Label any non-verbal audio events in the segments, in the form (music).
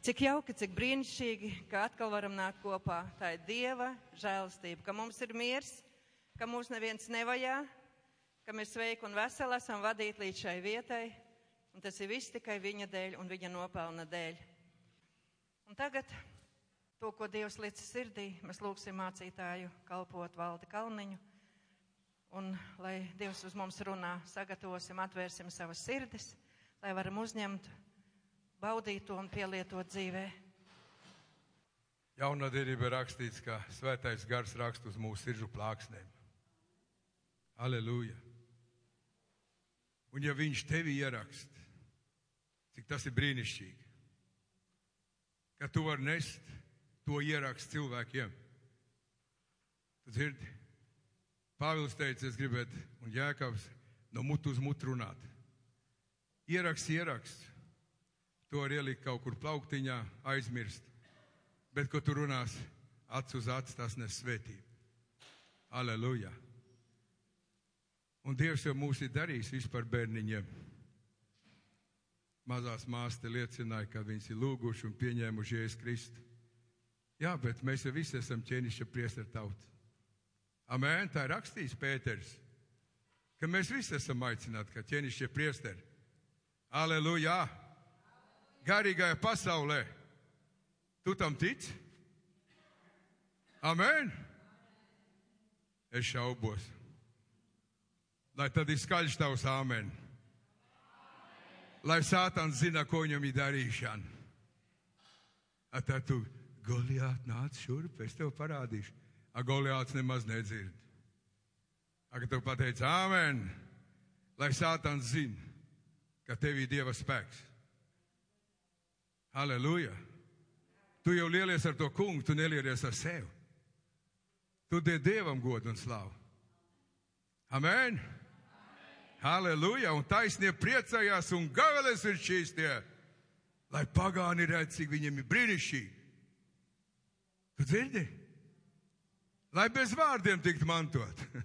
Cik jauki, cik brīnišķīgi, ka atkal varam nākt kopā. Tā ir Dieva žēlastība, ka mums ir miers, ka mūs neviens nevajā, ka mēs sveiki un veseli esam vadīti līdz šai vietai. Un tas ir viss tikai viņa dēļ un viņa nopelna dēļ. Un tagad to, ko Dievs liec sirdī, mēs lūgsim mācītāju kalpot valdi kalniņu. Un, lai Dievs uz mums runā, sagatavosim, atvērsim savas sirdis, lai varam uzņemt, baudīt to un pielietot dzīvē. Jaunā derība rakstīts, ka svētais gars raksta uz mūsu sirdžu plāksnēm. Aleluja! Un ja viņš tevi ierakst, cik tas ir brīnišķīgi, ka tu vari nest to ierakst cilvēkiem. Tad dzirdi, Pāvils teica, es gribētu, un Jēkabs no mutu uz mutu runāt. Ieraksts, ieraksts. To var ielikt kaut kur plauktiņā, aizmirst. Bet, ko tu runās, acu uz acu, tas nes svētību. Aleluja! Un Dievs jau mūs ir darījis vispār bērniņiem. Mazās māsas liecināja, ka viņas ir lūguši un pieņēmuši Jēzus Kristu. Jā, bet mēs jau visi esam ķēnišķa priester tauta. Amēn, tā ir rakstījis Pēters, ka mēs visi esam aicināti kā ķēnišķa priesteri. Aleluja! Garīgajā pasaulē. Tu tam tici? Amēn! Es šaubos. Lai tad ir skaļš tavs āmen. Lai sātans zina, ko viņam ir darīšana. A tad tu, Goliāt, nāc šurp, es tev parādīšu. A Goliāts nemaz nedzird. A, kad tev pateica āmen, lai sātans zina, ka tev ir Dieva spēks. Halleluja! Tu jau lielies ar to kungu, tu nelielies ar sevi. Tu dod Dievam godu un slavu. Amen! Halleluja! Un taisnie priecājās un gavēlēs ir šīs tie, lai pagāni redz, cik viņiem ir brīnišķīgi. Tu dzirdi? Lai bez vārdiem tiktu mantot. (laughs)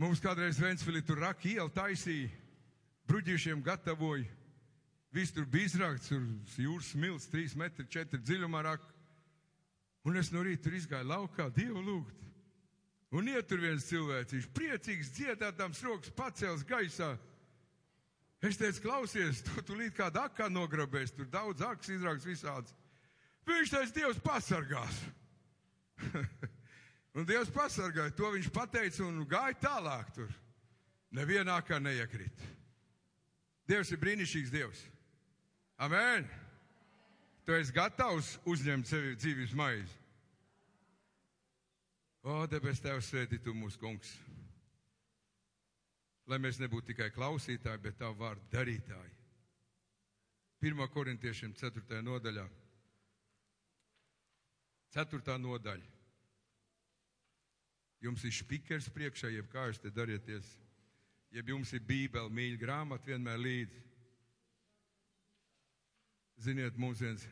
Mums kādreiz Ventspilī tur raka iela taisīja, bruģīšiem gatavoja. Viss tur bija izrakts, tur jūras smilts, 3 metri, 4 dziļumā raka. Un es no rīta tur izgāju laukā, Dievu lūgt. Un iet tur viens cilvēks, viņš priecīgs, dziedātams rokas pacēls gaisā. Es teicu, klausies, tu, tu līdz kādā akā nograbēs, tur daudz akas izraugs visāds. Viņš teica, Dievs pasargās. (laughs) un Dievs pasargāja, to viņš pateica un gāja tālāk tur. Nevienā kā neiekrīt. Dievs ir brīnišķīgs Dievs. Amen! Tu esi gatavs uzņemt sevi dzīves maizi. O, debes Tēvs, svētī tu mūsu kungs. Lai mēs nebūtu tikai klausītāji, bet tavu vārdu darītāji. 1. korintiešiem 4. nodaļā. 4. nodaļa. Jums ir spīkers priekšā, jeb kā jūs te darieties, jeb jums ir bībele, mīļa grāmata vienmēr līdzi. Ziniet, mums viens,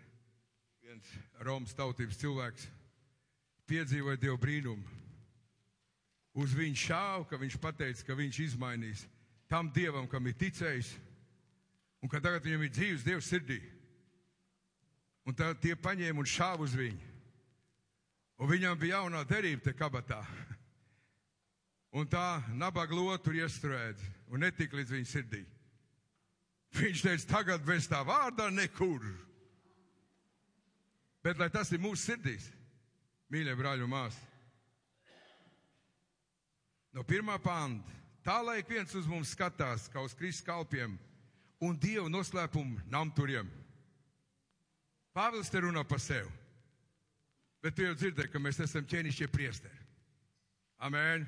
viens Romas tautības cilvēks piedzīvoja Dievu brīnumu. Uz viņu šāva, ka viņš pateica, ka viņš izmainīs tam Dievam, kam ir ticējis, un ka tagad viņam ir dzīves Dievs sirdī. Un tā tie paņēma un šāva uz viņu. Un viņam bija jaunā derība te kabatā. Un tā nabaga lotu iestrēdz un netika līdz viņa sirdī. Viņš teica, tagad bez tā vārdā nekur. Bet lai tas ir mūsu sirdīs, mīļie brāļi un māsas. No pirmā panta, tā lai ik viens uz mums skatās, kā uz Kristus kalpiem un Dievu noslēpumu namturiem. Pāvils te runā par sevi. Bet tu jau dzirdēji, ka mēs esam ķēnišķie priesteri. Amen.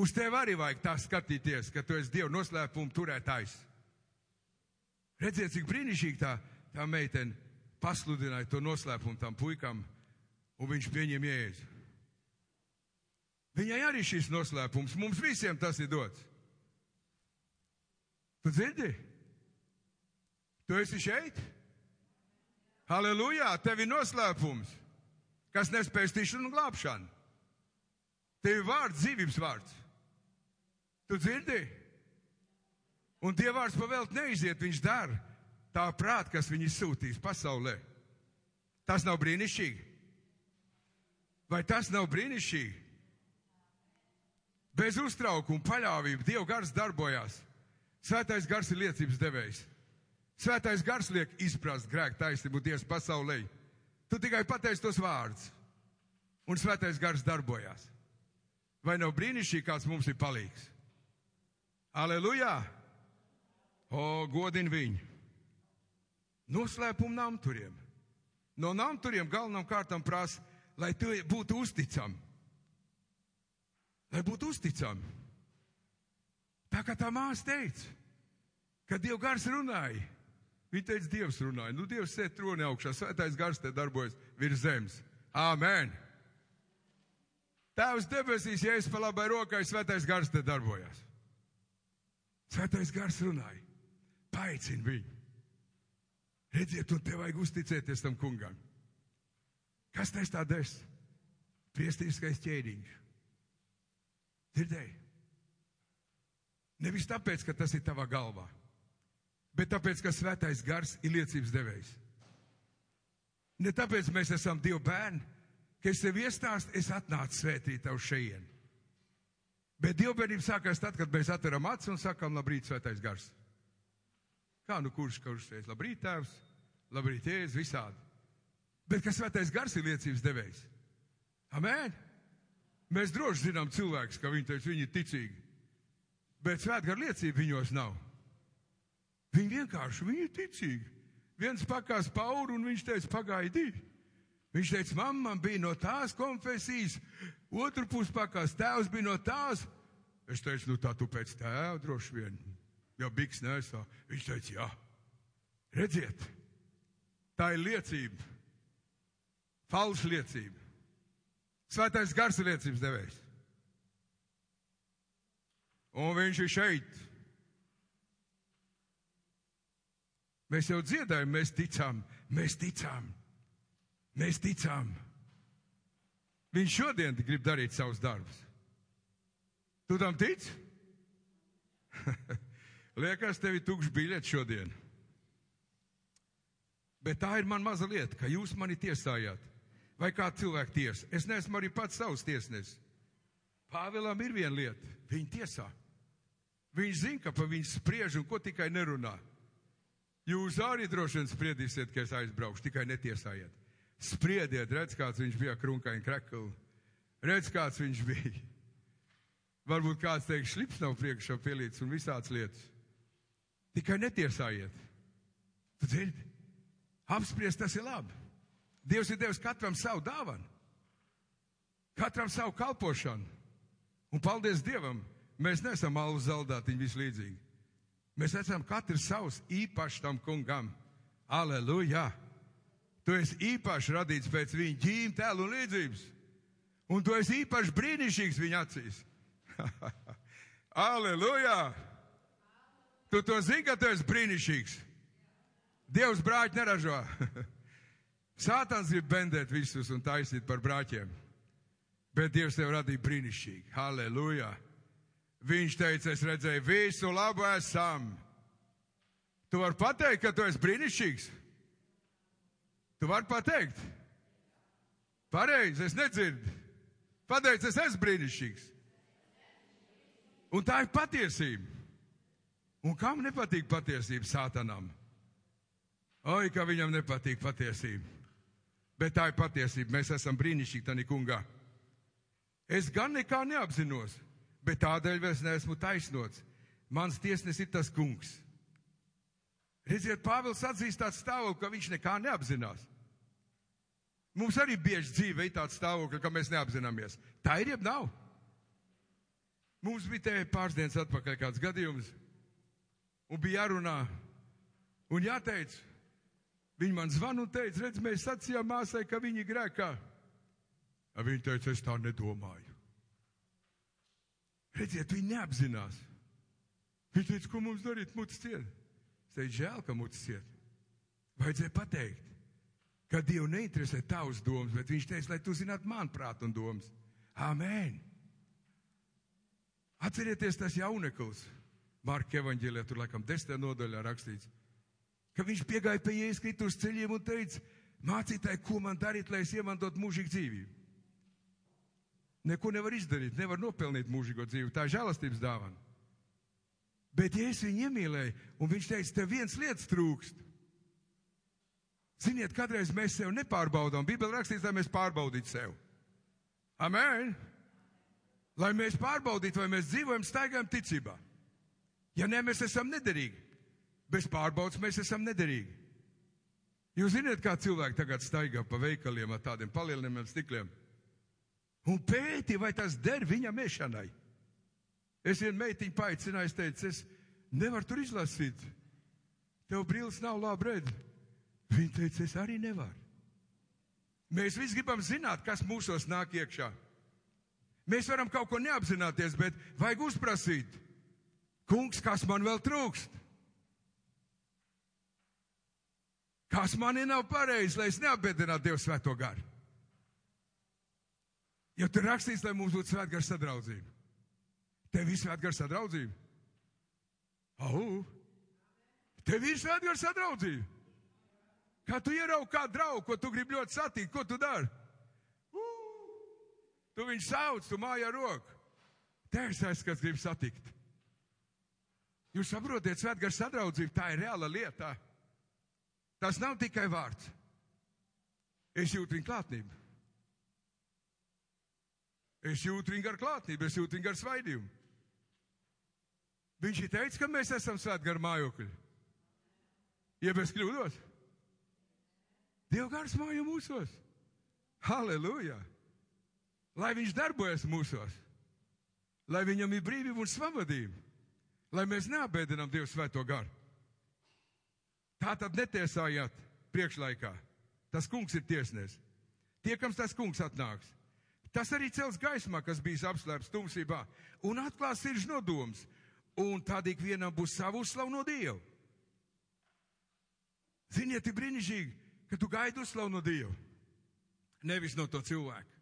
Uz tevi arī vajag tā skatīties, ka tu esi Dieva noslēpuma turētājs. Redziet, cik brīnišķīgi tā, tā meitene pasludināja to noslēpumu tam puikam, un viņš pieņem jēzu. Viņai arī šis noslēpums, mums visiem tas ir dots. Tu dzirdi? Tu esi šeit? Halleluja! Tev ir noslēpums, kas nespēj tišanu un glābšanu. Tev ir vārds, dzīvības vārds. Tu dzirdi? Un Dieva vārds pavelt neiziet, viņš dara. tā prāta, kas viņu sūtīs pasaulē. Tas nav brīnišķīgi. Vai tas nav brīnišķīgi? Bez uztraukuma, paļāvība, Dieva gars darbojās. Svētais gars ir liecības devējs. Svētais gars liek izprast grēku taisnību Dievs pasaulē. Tu tikai pateici tos vārdus, un svētais gars darbojās. Vai nav brīnišķīgi, kāds mums ir palīgs? Aleluja! O, godin viņu! Noslēpumu namturiem. No namturiem galvenām kārtām prasa, lai tu būtu uzticami. Lai būtu uzticami. Tā kā tā māsa teica, kad Dieva gars runāja, viņa teica, Dievs runāja. Nu, Dievs sēž tronī augšā, svētais gars te darbojas virs zemes. Āmen! Tēvs debesīs, ja es pa labai rokai, svētais gars te darbojas. Svētais gars runāja. Paicini viņu. Redziet, un te vajag uzticēties tam kungam. Kas tas tā des? Priestīskais ķēdiņš. Dzirdēji? Nevis tāpēc, ka tas ir tavā galvā, bet tāpēc, ka svētais gars ir liecības devējs. Ne tāpēc mēs esam Dieva bērni, ka es tev iestāstu, es atnācu svētīt tev šeit. Bet dievbijība sākās tad, kad mēs atveram acis un sakām, labrīt, svētais gars. Kā nu kurš, kurš teica, labrīt, tēvs, labrīt, jēzus, visādi. Bet kas svētais gars ir liecības devējs? Amen! Mēs droši zinām cilvēkus, ka viņi teica, viņi ir ticīgi. Bet svētgara liecība viņos nav. Viņi vienkārši, viņi ir ticīgi. Viens pakās pauru un viņš teica, pagaidi. Viņš teica, mamma bija no tās konfesijas, otru pusi pakās tēvs bija no tās. Es teicu, nu tā tu pēc tēva droši vien. Jau biks nesā. Viņš teica, jā. Redziet, tā ir liecība. Falša liecība. Svētais gars ir liecības devējs. Un viņš ir šeit. Mēs jau dziedājam, mēs ticām, mēs ticām. Mēs ticām. Viņš šodien grib darīt savus darbus. Tu tam tici? (laughs) Liekas, tev ir tukšs biļets šodien. Bet tā ir man maza lieta, ka jūs mani tiesājāt. Vai kā cilvēku tiesa? Es neesmu arī pats savs tiesnesis. Pāvēlam ir viena lieta. Viņa tiesā. Viņš zina, ka pa viņu spriež un ko tikai nerunā. Jūs arī droši vien spriedīsiet, ka es aizbraukšu, tikai netiesājiet. Spriediet, redz, kāds viņš bija krunkaini krekli. Redz, kāds viņš bija. Varbūt kāds teiks, šlips nav priekšā pielīdz un visāds lietas. Tikai netiesājiet. Tu dzirdi? Apspriest tas ir labi. Dievs ir devis katram savu dāvanu. Katram savu kalpošanu. Un paldies Dievam, mēs nesam alvu zaldātiņi vislīdzīgi. Mēs esam katrs savs īpašs tam kungam. Aleluja! Tu esi īpaši radīts pēc viņa ģīm, tēlu un līdzības. Un tu esi īpaši brīnišķīgs viņa acīs. (laughs) Aleluja! Tu to zini, ka tu esi brīnišķīgs. Dievs brāļi neražo. (laughs) Sātans grib bendēt visus un taisīt par brāļiem. Bet Dievs tev radīja brīnišķīgi. Halleluja! Viņš teica, es redzēju visu labu esam. Tu vari pateikt, ka tu esi brīnišķīgs. Tu vari pateikt? Pareizi, es nedzirdu. Pateic, es esmu brīnišķīgs. Un tā ir patiesība. Un kam nepatīk patiesība sātanam? Oi, ka viņam nepatīk patiesība. Bet tā ir patiesība. Mēs esam brīnišķīgi, tā nikungā. Es gan nekā neapzinos, bet tādēļ es neesmu taisnots. Mans tiesnesis ir tas kungs. Redziet, Pāvils atzīst tādu stāvokli, ka viņš nekā neapzinās. Mums arī bieži dzīve ir tāds stāvoklis, ka mēs neapzināmies. Tā ir jeb nav. Mums bija te pāris dienas atpakaļ kāds gadījums, un bija jārunā, un jāteic, viņi man zvan un teica, redz, mēs sacījām māsai, ka viņi grēkā. Viņa teica, es tā nedomāju. Redziet, viņi neapzinās. Viņa teica, ko mums darīt, mutis ciet. Es teicu, žēl, ka mutis ciet. Vajadzēja pateikt ka Dievu neinteresē tavs domas, bet viņš teica, lai tu zinātu man prātu un domas. Āmen! Atcerieties tas jauneklis. Marka evaņģēlijā tur laikam desmitā nodaļā rakstīts. Ka viņš piegāja pie Jēzus Kristus ceļiem un teica, mācītāji, ko man darīt, lai es iemantotu mūžīgu dzīvību? Neko nevar izdarīt, nevar nopelnīt mūžīgo dzīvi. Tā ir žēlastības dāvana. Bet es viņu iemīlēju, un viņš teica, tev viens lietas trūkst. Ziniet, kādreiz mēs sev nepārbaudām. Bībeli rakstīts, lai mēs pārbaudītu sevi. Amen! Lai mēs pārbaudītu, vai mēs dzīvojam, staigājam ticībā. Ja nē, mēs esam nederīgi. Bez pārbaudas mēs esam nederīgi. Jūs zināt, kā cilvēki tagad staigā pa veikaliem ar tādiem palielinājumiem stikliem? Un pēti, vai tas der viņam iešanai. Es vienu meitiņu paaicināju, es teicu, es nevaru tur izlasīt. Tev brīlis nav labi redz. Viņa teica, es arī nevaru. Mēs visi gribam zināt, kas mūsos nāk iekšā. Mēs varam kaut ko neapzināties, bet vajag uzprasīt. Kungs, kas man vēl trūkst? Kas manī nav pareizi, lai es neapbedinātu Dievu svēto garu? Jo tur rakstīts, lai mums būtu svētgara sadraudzība. Tev ir svētgara sadraudzība. Au! Tev ir svētgara sadraudzība. Kā tu ieraugi kādu draugu, ko tu gribi ļoti satikt, ko tu dari? Tu viņu sauc, tu mājā roku. Tēvs es, kas grib satikt. Jūs saprotiet, svētgara sadraudzība, tā ir reāla lieta. Tas nav tikai vārds. Es jūtu viņu klātnību. Es jūtu viņu ar klātnību, es jūtu viņu ar svaidījumu. Viņš ir teicis, ka mēs esam svētgara mājokļi. Ja es kļūdos, Dieva gars mājo mūsos. Halleluja! Lai viņš darbojas mūsos, lai viņam ir brīvība un svabadība, lai mēs neapbēdinām Dievu svēto garu. Tā tad netiesājāt priekšlaikā. Tas kungs ir tiesnes. Tiekams tas kungs atnāks. Tas arī cels gaismā, kas bijis apslēpts tumsībā, un atklās sirds nodoms, un ik vienam būs savu uzslavu no Dieva. Ziniet, ir brīnišķīgi, ka tu gaidi uzslavu no Dieva, nevis no to cilvēku.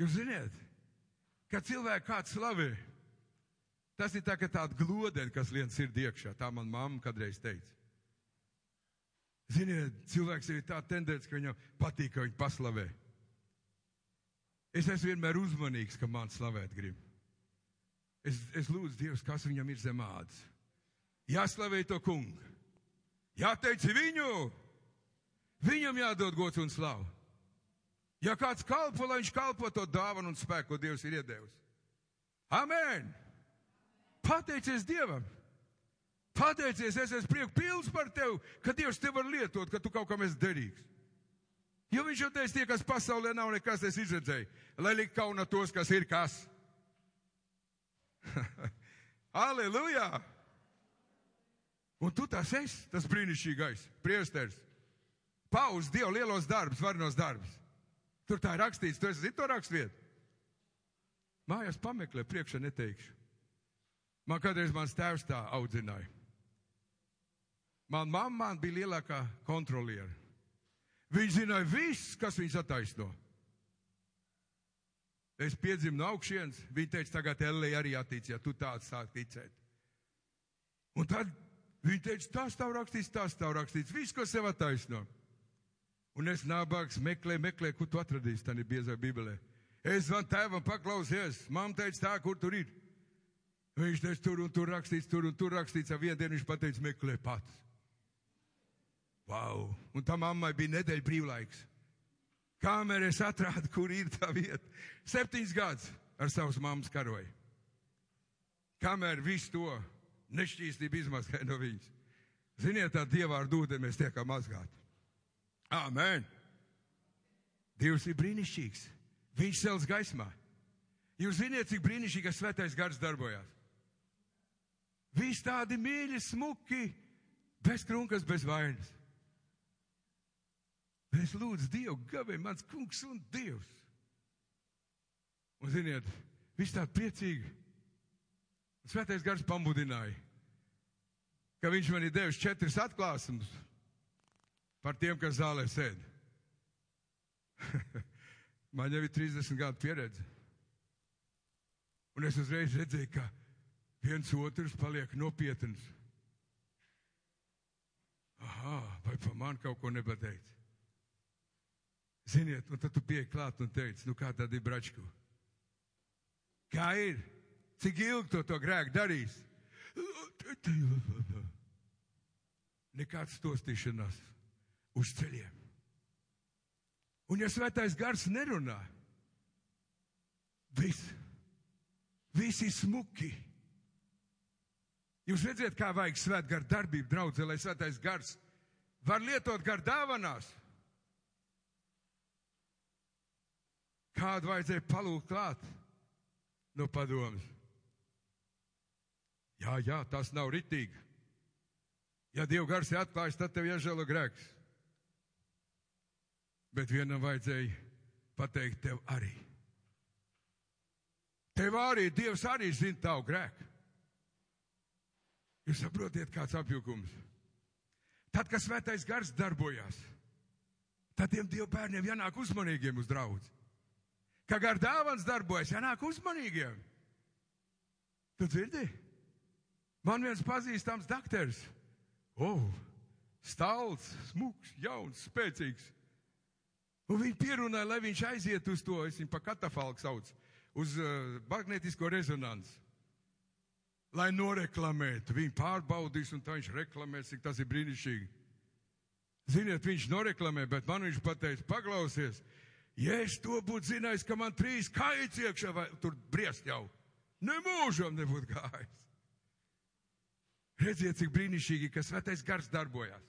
Jūs ziniet, kad cilvēku kāds slavē, tas ir tā kā tāda glodene, kas lien sirdī iekšā. Tā man mamma kādreiz teica. Ziniet, cilvēks ir tā tendence, ka viņam patīk, ka viņu paslavē. Es esmu vienmēr uzmanīgs, ka man slavēt grib. Es, es lūdzu Dievs, kas viņam ir zem ādas. Jāslavē to kungu. Jāteic viņu. Viņam jādod gods un slavu. Ja kāds kalpo, lai viņš kalpo to dāvanu un spēku, ko Dievs ir iedevis. Amen! Pateicies Dievam! Pateicies, es esmu prieku pilns par tevi, ka Dievs tev var lietot, ka tu kaut kam esi derīgs. Jo viņš jau teica, tie, kas pasaulē nav nekas, es izredzēju, lai likt kauna tos, kas ir kas. (laughs) Aleluja! Un tu tas esi, tas brīnišķīgais, priesters. Pauz Dievu lielos darbus, varnos darbus. Tur tā ir rakstīts, tu esi zini to rakstvietu. Mājās pameklē, priekšā neteikšu. Man kādreiz mans tēvs tā audzināja. Man mamma bija lielākā kontroliera. Viņš zināja viss, kas viņus attaisno. Es piedzimu no augšienes, viņa teica, tagad Elija arī attīc, ja tu tāds sāk ticēt. Un tad viņa teica, tas tav rakstīts, tas tav rakstīts, viss, ko sev attaisno. Un es nabaks meklēju, meklēju, kur tu atradīsi tādā biezā bībelē. Es zvanu tēvam, paklausies, mamma teica tā, kur tur ir. Viņš teica, tur un tur rakstīts, tur un tur rakstīts, ar vienu dienu viņš pateica, meklē pats. Wow! Un tam mammai bija nedēļa brīvlaiks. Kamēr es atradu, kur ir tā vieta. Septiņas gadus ar savas mammas karoju. Kamēr visu to nešķīstību izmazgāja no viņas. Ziniet, tā dievā ar dūdeni mēs tiekam mazgāti. Āmen! Dievs ir brīnišķīgs. Viņš cels gaismā. Jūs ziniet, cik brīnišķīgi, svētais gars darbojās. Visi tādi mīļi, smuki, bez krunkas, bez vainas. Es lūdzu Dievu, gabē mans kungs un Dievs. Un ziniet, viss tā priecīgi. Svētais gars pamudināja, ka viņš man ir devis četras atklāsmes par tiem, kas zālē sēd. (laughs) man jau ir 30 gadu pieredze. Un es uzreiz redzēju, ka viens otrs paliek nopietns. bet par mani kaut ko nepateica. Ziniet, un tad tu pieeji klāt un teici, nu kā tad ir bračku? Kā ir? Cik ilgi to, to grēku darīs? Nekāds stostīšanās uz ceļiem. Un ja svētais gars nerunā, viss, viss ir smuki. Jūs redzat, kā vajag svēt gar darbību, draudzē, lai svētais gars var lietot gar dāvanās. Kādu vajadzēja palūkt klāt no padomas? Jā, jā, tas nav ritīgi. Ja Dieva gars ir atklājis, tad tev jāžēlo grēks. Bet vienam vajadzēja pateikt tev arī. Tev arī Dievs arī zina tavu grēku. Jūs saprotiet, kāds apjukums. Tad, kad svētais gars darbojās, tad tiem Dieva bērniem jānāk uzmanīgiem uz draugu. Kā gar dāvans darbojas, jānāk uzmanīgiem. Tu dzirdi? Man viens pazīstams doktors. Oh, stāvs, smūgs, jauns, spēcīgs. Un viņi pierunāja, lai viņš aiziet uz to, es viņu pa katafalku sauc, uz uh, magnetisko rezonansu. Lai noreklamētu, viņi pārbaudīs, un tā viņš reklamēs, cik tas ir brīnišķīgi. Ziniet, viņš noreklamē, bet man viņš pateica, paklausies, ja es to būtu zinājis, ka man trīs kājas iekšā vai tur briest jau, nemūžam nebūtu gājis. Redziet, cik brīnišķīgi, ka svētais gars darbojas.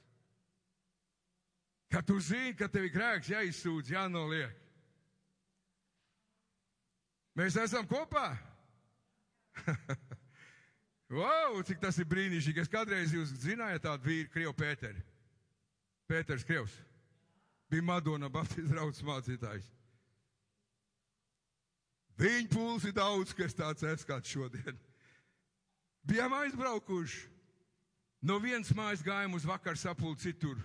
Kad tu zini, ka tev ir grēks jāizsūdz, jānoliek. Mēs esam kopā. (laughs) wow, cik tas ir brīnišķīgi. Es kādreiz jūs zinājāt tādu vīru, Krievu Pēteri. Pēters Krievs. Bija Madona Baptistu draugs mācītājs. Viņa pūls ir daudz, kas tāds esmu kāds šodien. Bijām aizbraukuši. No vienas mājas gājām uz vakar sapulci citur.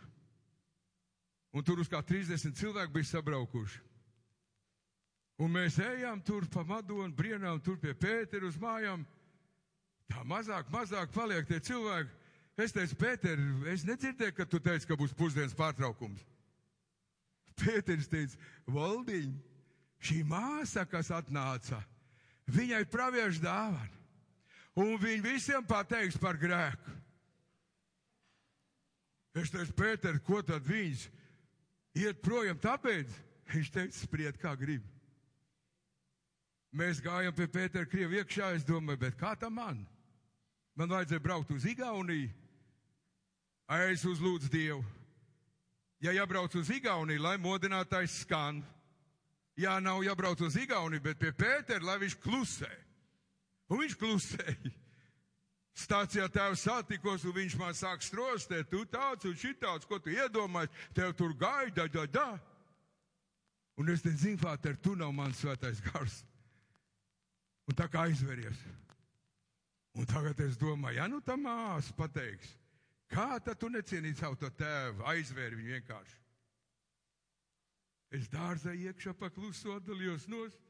Un tur uz kā 30 cilvēku bija sabraukuši. Un mēs ejām tur pa Madonu, brienām, tur pie Pētera uz mājām. Tā mazāk, mazāk paliek tie cilvēki. Es teicu, Pēter, es nedzirdēju, ka tu teici, ka būs pusdienas pārtraukums. Pēters teica, Valdiņ, šī māsa, kas atnāca, viņai praviešu dāvana. Un viņi visiem pateiks par grēku. Es teicu, Pēter, ko tad viņš iet projām? Tāpēc viņš teica, spriet kā grib. Mēs gājām pie Pētera Krievi iekšā, es domāju, bet kā tam man? Man vajadzēja braukt uz Igauniju. Es uzlūdzu Dievu. Ja jābrauc uz Igauniju, lai modinātājs skan. Jā, nav jābrauc uz Igauniju, bet pie Pētera, lai viņš klusē. Un viņš klusēja. Stācijā tēvs satikos, un viņš man sāk strostēt, tu tāds un šitāds, ko tu iedomājies, tev tur gaida, da, da. Un es te zinu, Fāter, tu nav mans svētais gars. Un tā kā aizveries. Un tagad es domāju, ja nu tā māsa pateiks, kā tad tu necienīji savu to tēvu, aizvēri viņu vienkārši. Es dārzā iekšā paklusu atdalījos nost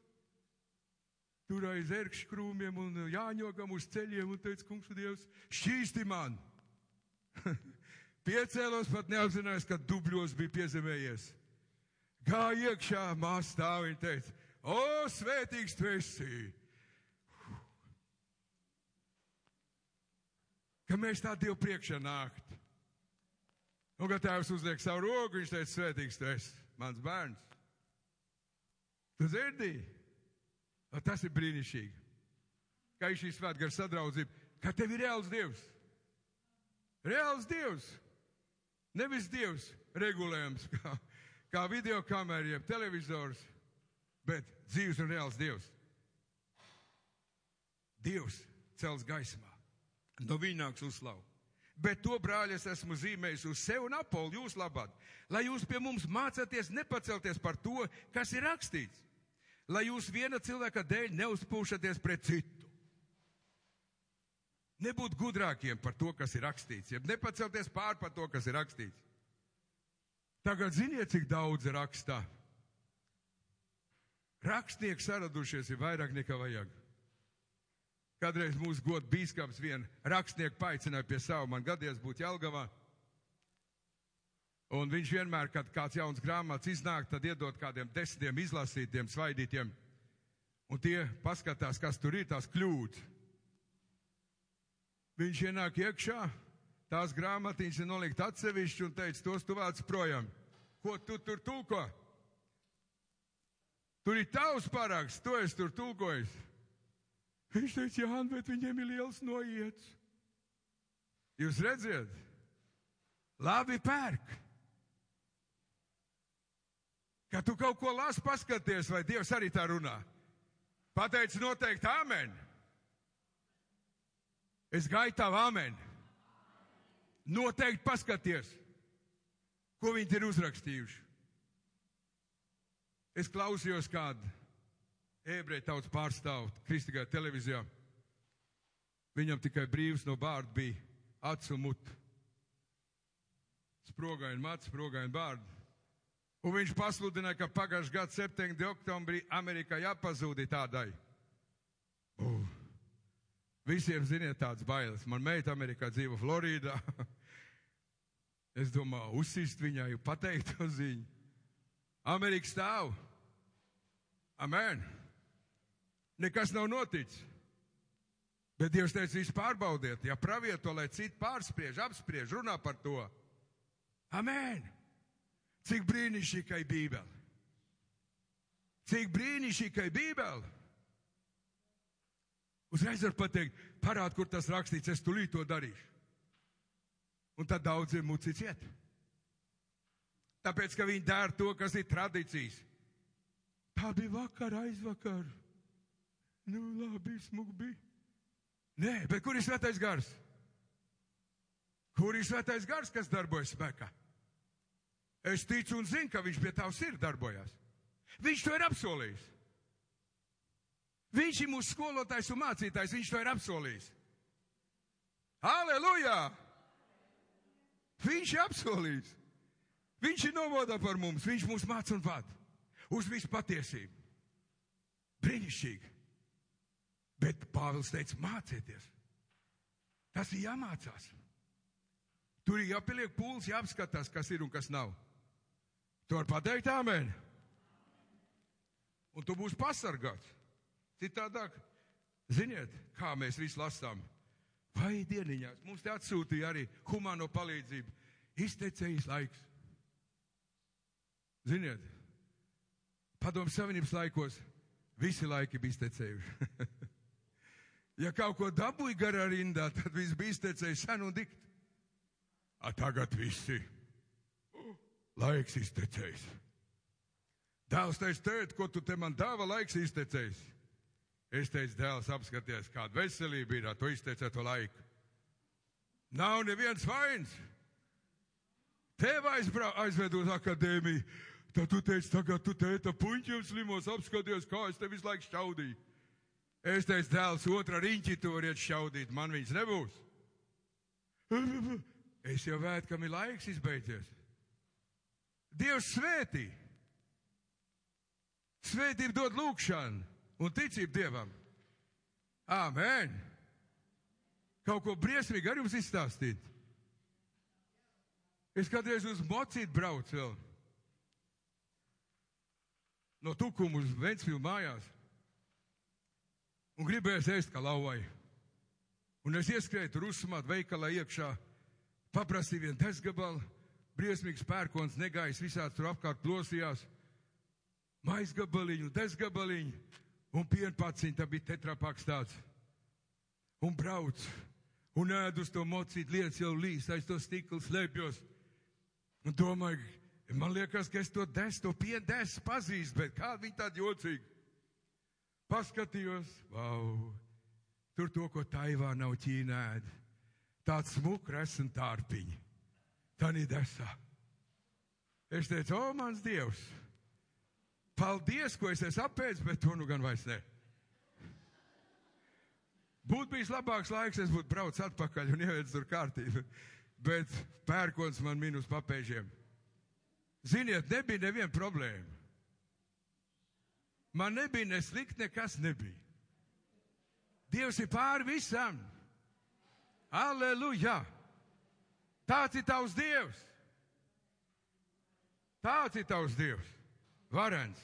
tur aiz ērkšķu krūmiem un jāņogam uz ceļiem un teica, kungs, Dievs, šķīsti man. (laughs) Piecēlos pat neapzinājos, ka dubļos bija piezemējies. Kā iekšā māsa stāv, viņa teica, o, svētīgs tu esi! Ka mēs tā Dievu priekšā nākt. Un, kad tēvs uzliek savu roku, viņš teica, svētīgs tu esi, mans bērns. Tu dzirdīji? Tas ir brīnišķīgi. Kā ir šī svētgara sadraudzība, ka tev ir reāls Dievs. Reāls Dievs. Nevis Dievs regulējums, (laughs) kā, kā video kamera, jeb televizors, bet dzīves un reāls Dievs. Dievs cels gaismā. No viņa nāks uzslavu. Bet to brāļi es esmu zīmējis uz sevi un apolu jūs labāk, lai jūs pie mums mācāties nepacelties par to, kas ir rakstīts lai jūs viena cilvēka dēļ neuzpūšaties pret citu. Nebūt gudrākiem par to, kas ir rakstīts, jeb nepacelties pār par to, kas ir rakstīts. Tagad ziniet, cik daudz rakstā. Rakstnieki saradušies ir vairāk nekā vajag. Kādreiz mūsu gods bīskaps vien rakstnieku paaicināja pie savu, man gadies būt Jelgavā. Un viņš vienmēr, kad kāds jauns grāmatas iznāk, tad iedod kādiem desmitiem izlasītiem, svaidītiem. Un tie paskatās, kas tur ir, tās kļūdas. Viņš ienāk iekšā, tās grāmatiņas ir nolikt atsevišķi un teica, tos tu vāc projām. Ko tu tur tulko? Tur ir tavs paraksts, to es tur tulkojis. Viņš teica, Jā, bet viņiem ir liels noiets. Jūs redziet, labi pērk. Kad tu kaut ko lasi, paskaties, vai Dievs arī tā runā. Pateici noteikti amen. Es gaidu tavu amen. Noteikti paskaties, ko viņi ir uzrakstījuši. Es klausījos kādu ebreju tautas pārstāvu kristīgajā televīzijā. Viņam tikai brīvs no bārda bija acu un mutu. Sprogaini mats, sprogaini bārdi. Un viņš pasludināja, ka pagājušā gada 7. oktobrī Amerikā jāpazūdi tādai. Uh, visiem ziniet tādas bailes. Man meita Amerikā dzīvo Floridā. (laughs) es domāju, uzsist viņai, pateikt to ziņu. Amerika stāv. Amen. Nekas nav noticis. Bet Dievs teica, visu pārbaudiet, ja pravieto, lai citi pārspriež, apspriež, runā par to. Amen. Cik brīnišķīgai Bībeli. Cik brīnišķīgai Bībeli. Uzreiz var pateikt, parād, kur tas rakstīts, es tulīt to darīšu. Un tad daudziem muci ciet. Tāpēc, ka viņi dara to, kas ir tradīcijas. Tā bija vakar, aizvakar. Nu, labi, smuk bija. Nē, bet kur ir svētais gars? Kur ir svētais gars, kas darbojas spēkā? Es ticu un zinu, ka viņš pie tavs ir darbojās. Viņš to ir apsolījis. Viņš ir mūsu skolotājs un mācītājs, viņš to ir apsolījis. Aleluja! Viņš ir apsolījis. Viņš ir nomodā par mums, viņš mūs māca un vada uz visu patiesību. Brīnišķīgi. Bet Pāvils teica, mācieties. Tas ir jāmācās. Tur ir jāpieliek pūles, jāapskatās, kas ir un kas nav. Tu vari pateikt, amen. Un tu būsi pasargāts. Citādāk, ziniet, kā mēs visi lasām. Vai dieniņās mums te atsūtīja arī humāno palīdzību. Iztecējis laiks. Ziniet, padomu savienības laikos visi laiki bija iztecējuši. (laughs) ja kaut ko dabūja garā rindā, tad viss bija iztecējis sen un dikt. A tagad visi laiks iztecējis. Dēls teica, tēt, ko tu te man dāva, laiks iztecējis. Es teicu, dēls, apskaties, kāda veselība ir, tu izteicē to laiku. Nav neviens vains. Tev aizbra, aizved uz akadēmiju, tad tu teici, tagad tu tēta puņķiem slimos, apskaties, kā es te visu laiku šķaudīju. Es teicu, dēls, otra riņķi tu variet šķaudīt, man viņas nebūs. Es jau vērtu, kam ir laiks izbeidzies. Dievs svētī. Svētība dod lūgšanu un ticību Dievam. Āmen! Kaut ko briesmīgi ar jums izstāstīt. Es kādreiz uz mocītu braucu vēl. No tukuma uz Ventspīlu mājās. Un gribējās ēst kā lauvai. Un es ieskrēju tur uzsmāt veikalā iekšā, paprasīju vienu desgabalu, briesmīgs pērkons negājis visāds tur apkārt plosījās, maizgabaliņu, desgabaliņu, un pienpaciņu, tā bija tetrapaks tāds. Un brauc, un ēd uz to mocīt, lietas jau līs, aiz to stiklu slēpjos. Un domāju, man liekas, ka es to des, to pienu des pazīst, bet kā viņi tādi jocīgi. Paskatījos, wow, tur to, ko Taivā nav ķīnēd. Tāds smukres un tārpiņi. Tā nidesā. Es teicu, o, mans Dievs, paldies, ko es esmu apēdis, bet to nu gan vairs ne. Būtu bijis labāks laiks, es būtu braucis atpakaļ un ievies tur kārtību. Bet pērkons man minus papēžiem. Ziniet, nebija neviena problēma. Man nebija ne slikti, nekas nebija. Dievs ir pāri visam. Aleluja! Tāds ir tavs Dievs. Tāds ir tavs Dievs, varens.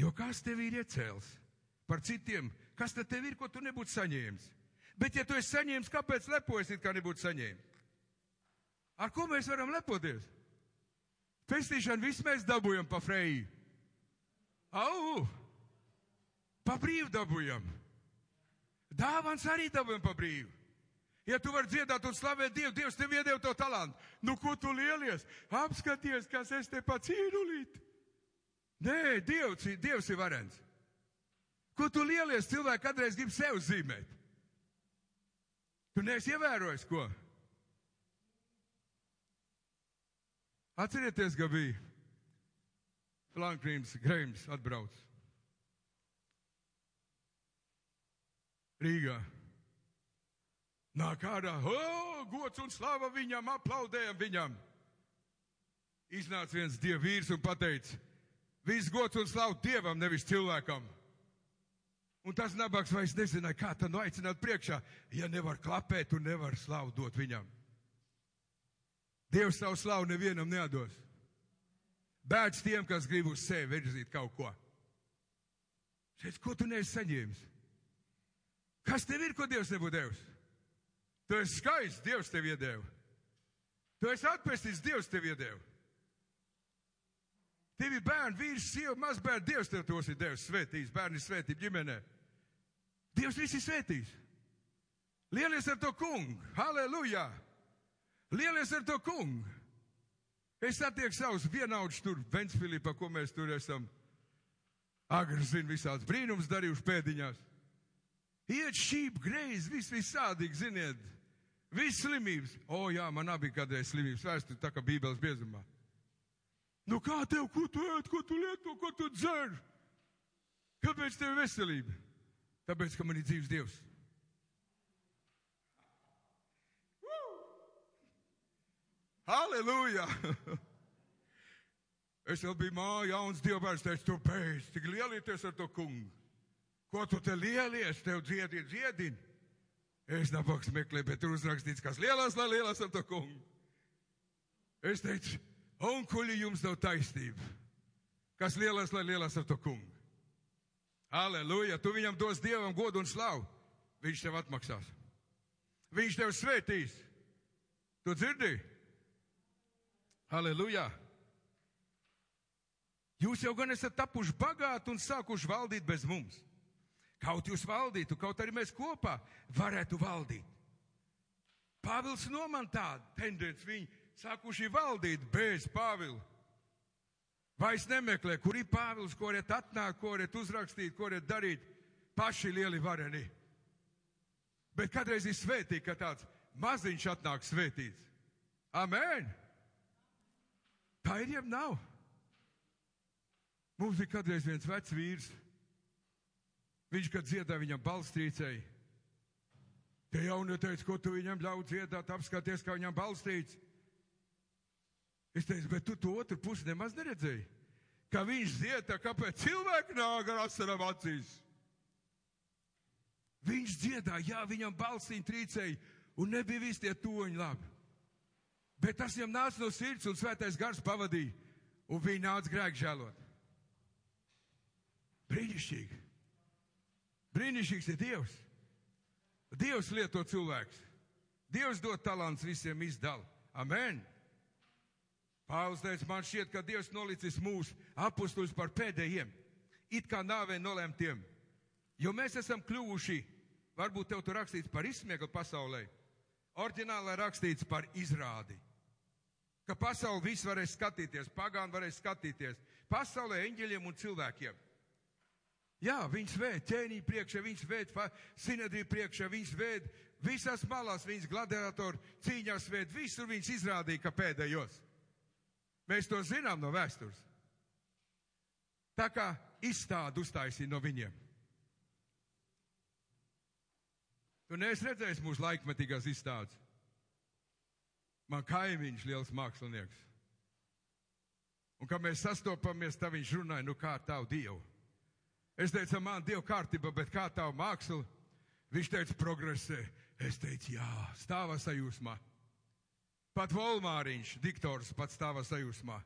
Jo kas tev ir iecēls par citiem, kas tad tev ir, ko tu nebūtu saņēmis? Bet, ja tu esi saņēmis, kāpēc lepojies, it kā nebūtu saņēmis? Ar ko mēs varam lepoties? Pestīšanu visu mēs dabūjam pa freju. Au! Pa brīvu dabūjam. Dāvans arī dabūjam pa brīvu. Ja tu vari dziedāt un slavēt Dievu, Dievs tev iedeva to talantu. Nu, ko tu lielies? Apskaties, kas es te pats īrulīt. Nē, Dievs, Dievs ir varens. Ko tu lielies? Cilvēki kādreiz grib sev zīmēt. Tu neesi ievērojis, ko? Atcerieties, ka bija Flankrīms Greims atbrauc. Rīgā. Nāk ārā, oh, gods un slava viņam, aplaudējam viņam. Iznāca viens dievvīrs un pateica, viss gods un slava dievam, nevis cilvēkam. Un tas nabaks vairs nezināja, kā tad nu aicināt priekšā, ja nevar klapēt un nevar slavu dot viņam. Dievs savu slavu nevienam nedos. Bēdz tiem, kas grib uz sevi virzīt kaut ko. Šeit, ko tu neesi saņēmis? Kas tev ir, ko Dievs nebūtu devis? Tu esi skaists, Dievs tev iedēva. Tu esi atpestīts, Dievs tev iedēva. Tev ir bērni, vīrs, sieva, mazbērni, Dievs tev tos ir devis, svētījis, bērni svētība ģimenē. Dievs visi svētīs. Lielies ar to kungu, halleluja! Lielies ar to kungu! Es satieku savus vienaudžus tur, Ventspilī, pa ko mēs tur esam. Agri zina visāds brīnums darījuši pēdiņās. Iet šīp, greiz, viss visādīgi, ziniet. Viss slimības. O, jā, man abi kādreiz slimības vēsturi, tā kā bībeles biezumā. Nu kā tev, ko tu ēd, ko tu lieto, ko tu dzer? Kāpēc tev veselība? Tāpēc, ka man ir dzīves Dievs. Halleluja! (laughs) Es vēl biju mājā, jauns dievbērns, teicu, tu beidz, tik lielieties ar to kungu. Ko tu te lielies, tev dziedi, dziedini? Es nabaks meklēju, bet tur uzrakstīts, kas lielās, lai lielās ar to kungu. Es teicu, onkuļi jums nav taisnība. Kas lielās, lai lielās ar to kungu. Aleluja, tu viņam dos dievam godu un slavu. Viņš tev atmaksās. Viņš tev svētīs. Tu dzirdi? Aleluja! Jūs jau gan esat tapuši bagāti un sākuši valdīt bez mums. Kaut jūs valdītu, kaut arī mēs kopā varētu valdīt. Pāvils noman tādu tendenci, viņi sākuši valdīt bez Pāvila. Vairs nemeklē, kur ir Pāvils, ko varat atnākt, ko varat uzrakstīt, ko varat darīt. Paši lieli vareni. Bet kādreiz ir svētīgi, ka tāds maziņš atnāk svētīts. Amen! Tā ir jeb nav. Mums bija kādreiz viens vecs vīrs. Viņš, kad dziedāja, viņam balstrīcēja. Tie jaunie teica, ko tu viņam ļauj dziedāt, apskaties, kā viņam balstrīts. Es teicu, bet tu to otru pusi nemaz neredzēji. Kā viņš dzieda, kāpēc cilvēki nāk ar asarām acīs. Viņš dziedāja, jā, viņam balsīm trīcēja, un nebija visi tie toņi labi. Bet tas viņam nāca no sirds, un svētais gars pavadīja, un viņi nāca grēk žēlot. Brīnišķīgi! Brīnišķīgs ir Dievs! Dievs lieto cilvēks. Dievs dod talants visiem izdala. Amen! Pāvils teica, man šķiet, ka Dievs nolicis mūsu apustuļus par pēdējiem, it kā nāvē nolemtiem, jo mēs esam kļuvuši, varbūt tev tur rakstīts par izsmieklu pasaulē, oriģinālā rakstīts par izrādi. Ka pasauli viss varēs skatīties, pagāni varēs skatīties, pasaulē eņģeļiem un cilvēkiem. Jā, viņas vēd ķēnī priekšā, viņas vēd sinedrī priekšā, viņas vēd visās malās, viņas gladiatoru cīņās vēd, visur viņas izrādīja, ka pēdējos. Mēs to zinām no vēstures. Tā kā izstādu uztaisīja no viņiem. Tu neesi redzējis mūsu laikmetīgās izstādes. Man kaimiņš liels mākslinieks. Un, kad mēs sastopamies, tā viņš runāja, nu kā tavu dievu. Es teicu, man Dieva kārtība, bet kā tā māksla? Viņš teica, progresē. Es teicu, jā, stāvā sajūsmā. Pat Volmāriņš, diktors, pats stāvā sajūsmā.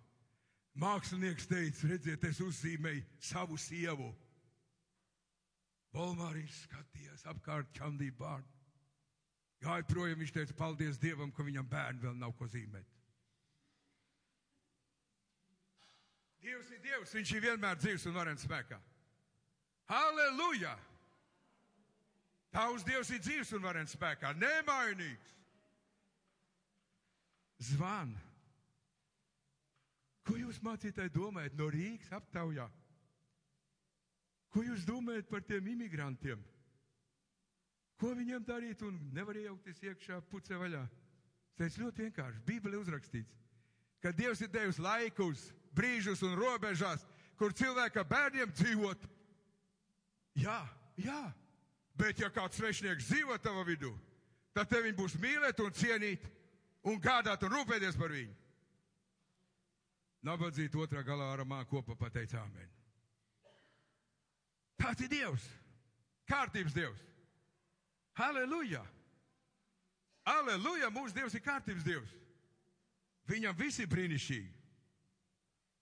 Mākslinieks teica, redziet, es uzzīmēju savu sievu. Volmāriņš skatījās apkārt čandī bārdu. Gāja projām, viņš teica, paldies Dievam, ka viņam bērni vēl nav ko zīmēt. Dievs ir Dievs, viņš ir vienmēr dzīves un varens spēkā. Halleluja! Tavs Dievs ir dzīves un varens spēkā, nemainīgs. Zvan. Ko jūs mācītāji domājat no Rīgas aptaujā? Ko jūs domājat par tiem imigrantiem? Ko viņiem darīt un nevar iejaukties iekšā puce vaļā? Tas ļoti vienkārši. Bībele uzrakstīts, ka Dievs ir devis laikus, brīžus un robežās, kur cilvēka bērniem dzīvot. Jā, jā, bet ja kāds svešinieks dzīvo tavā vidū, tad tev viņi būs mīlēt un cienīt un gādāt un rūpēties par viņu. Nabadzīt otrā galā ar māku kopā pateica Āmen. Tāds ir Dievs, kārtības Dievs. Halleluja! Halleluja! Mūsu Dievs ir kārtības Dievs. Viņam viss ir brīnišķīgi.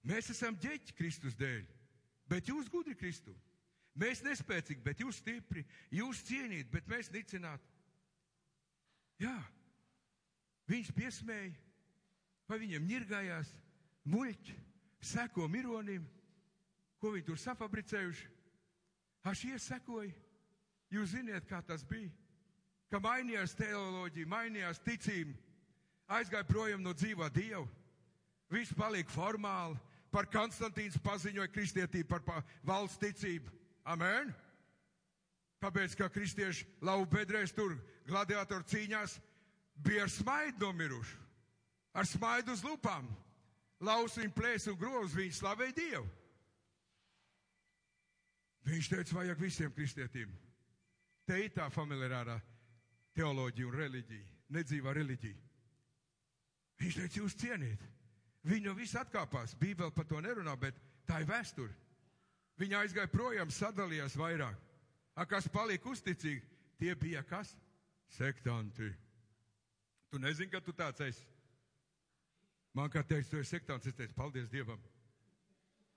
Mēs esam ģeķi Kristus dēļ, bet jūs gudri Kristu. Mēs nespēcīgi, bet jūs stipri, jūs cienīt, bet mēs nicināt. Jā, viņš piesmēja, vai viņiem ņirgājās, muļķi, seko mironim, ko viņi tur safabricējuši. Aš iesekoja. Jūs ziniet, kā tas bija ka mainījās teoloģija, mainījās ticība, aizgāja projām no dzīvā Dieva. Viss palika formāli, par Konstantīns paziņoja kristietību, par pa valsts ticību. Amen! Tāpēc, ka kristieši lauva bedrēs tur gladiatoru cīņās bija ar smaidu nomiruši, ar smaidu uz lupām. Lausiņu plēs un groz viņi slavēja Dievu. Viņš teica, vajag visiem kristietiem. Te ir tā familiārā teoloģiju un reliģiju, nedzīvā reliģija. Viņš teica, jūs cieniet. Viņi no viss atkāpās. Bībele par to nerunā, bet tā ir vēsture. Viņi aizgāja projām, sadalījās vairāk. A, kas palika uzticīgi, tie bija kas? Sektanti. Tu nezini, ka tu tāds esi. Man kā teica, tu esi sektāns, es teicu, paldies Dievam.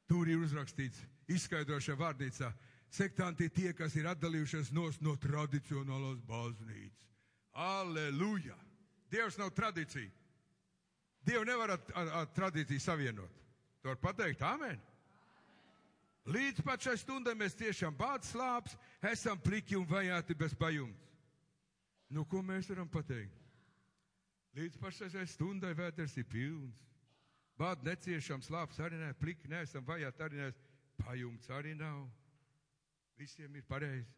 Tur ir uzrakstīts, izskaidrošā vārnīcā, Sektanti tie, kas ir atdalījušies no tradicionālās baznīcas. Aleluja! Dievs nav tradīcija. Dievu nevar ar, ar, ar tradīciju savienot. To var pateikt, amen. Līdz pat šai stundai mēs tiešām bāds slāps, esam pliki un vajāti bez pajumts. Nu, ko mēs varam pateikt? Līdz pašai stundai vēters ir pilns. Bād neciešam, slāps arī nē, pliki neesam vajāti arī nē, pajumts arī nav. Visiem ir pareizi.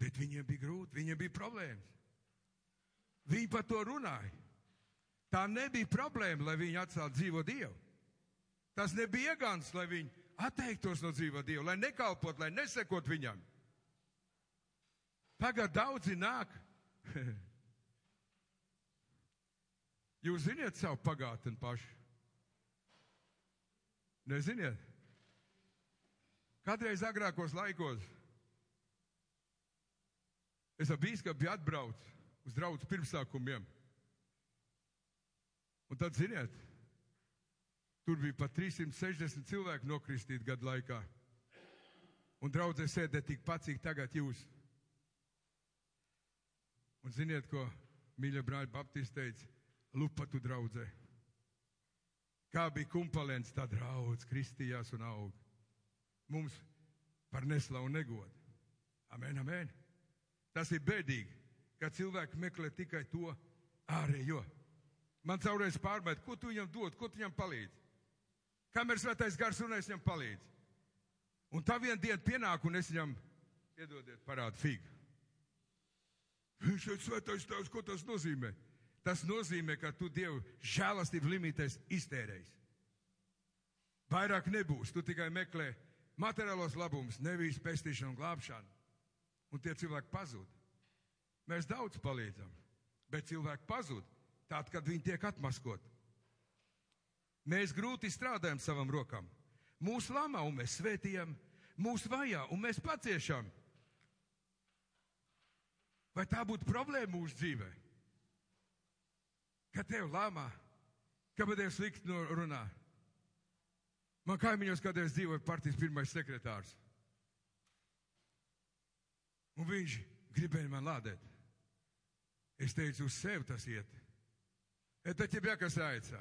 Bet viņiem bija grūti, viņiem bija problēmas. Viņi par to runāja. Tā nebija problēma, lai viņi atstātu dzīvo Dievu. Tas nebija iegāns, lai viņi atteiktos no dzīvo Dievu, lai nekalpot, lai nesekot viņam. Tagad daudzi nāk. (laughs) Jūs ziniet savu pagātni paši? Neziniet? Kādreiz agrākos laikos es ar bīskapu atbraucu uz draugu pirmsākumiem. Un tad, ziniet, tur bija pat 360 cilvēki nokristīti gadu laikā. Un draudzē sēdē tikpat, cik tagad jūs. Un ziniet, ko mīļa brāļa Baptists teica? Lupatu draudzē. Kā bija kumpalēns, tā draudz kristījās un aug mums par neslavu negodu. Amen, amen. Tas ir bēdīgi, ka cilvēki meklē tikai to ārējo. Man caurreiz pārmet, ko tu viņam dod, ko tu viņam palīdzi. Kamēr svētais gars un es viņam palīdzu. Un tā viena diena pienāk, un es viņam, piedodiet, parādu figu. Viņš ir svētais tevs, ko tas nozīmē? Tas nozīmē, ka tu Dievu žēlastību limitēs iztērējis. Vairāk nebūs, tu tikai meklē materiālos labumus, nevis pestīšanu un glābšanu. Un tie cilvēki pazūd. Mēs daudz palīdzam, bet cilvēki pazūd tad, kad viņi tiek atmaskot. Mēs grūti strādājam savam rokam. Mūsu lamā un mēs svētījam, mūsu vajā un mēs paciešam. Vai tā būtu problēma mūsu dzīvē? ka tev ka man Dievs slikti no runā. Man kaimiņos kādreiz dzīvoja partijas pirmais sekretārs. Un viņš gribēja man lādēt. Es teicu, uz sevi tas iet. Это тебя касается.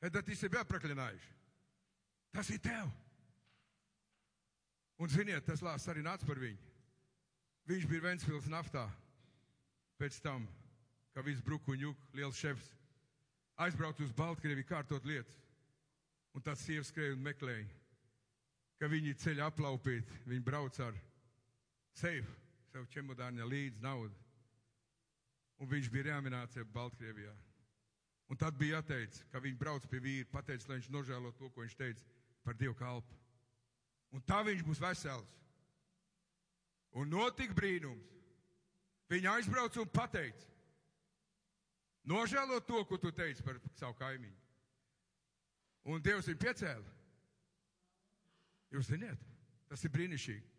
Это ты себя проклинаешь. Tas ir tev. Un ziniet, tas lāsts arī nāca par viņu. Viņš bija Ventspils naftā. Pēc tam, kā viss brukuņuk, liels šefs, aizbraukt uz Baltkrieviju kārtot lietas. Un tāds sievas skrēja un meklēja, ka viņi ceļā aplaupīt, viņi brauc ar seifu, sev čemodāņa līdz naudu. Un viņš bija reaminācijā Baltkrievijā. Un tad bija jāteic, ka viņi brauc pie vīra, pateica, lai viņš nožēlo to, ko viņš teica par Dievu kalpu. Un tā viņš būs vesels. Un notika brīnums. Viņa aizbrauca un pateica, nožēlo to, ko tu teici par savu kaimiņu. Un Dievs viņu piecēla. Jūs zināt, tas ir brīnišķīgi.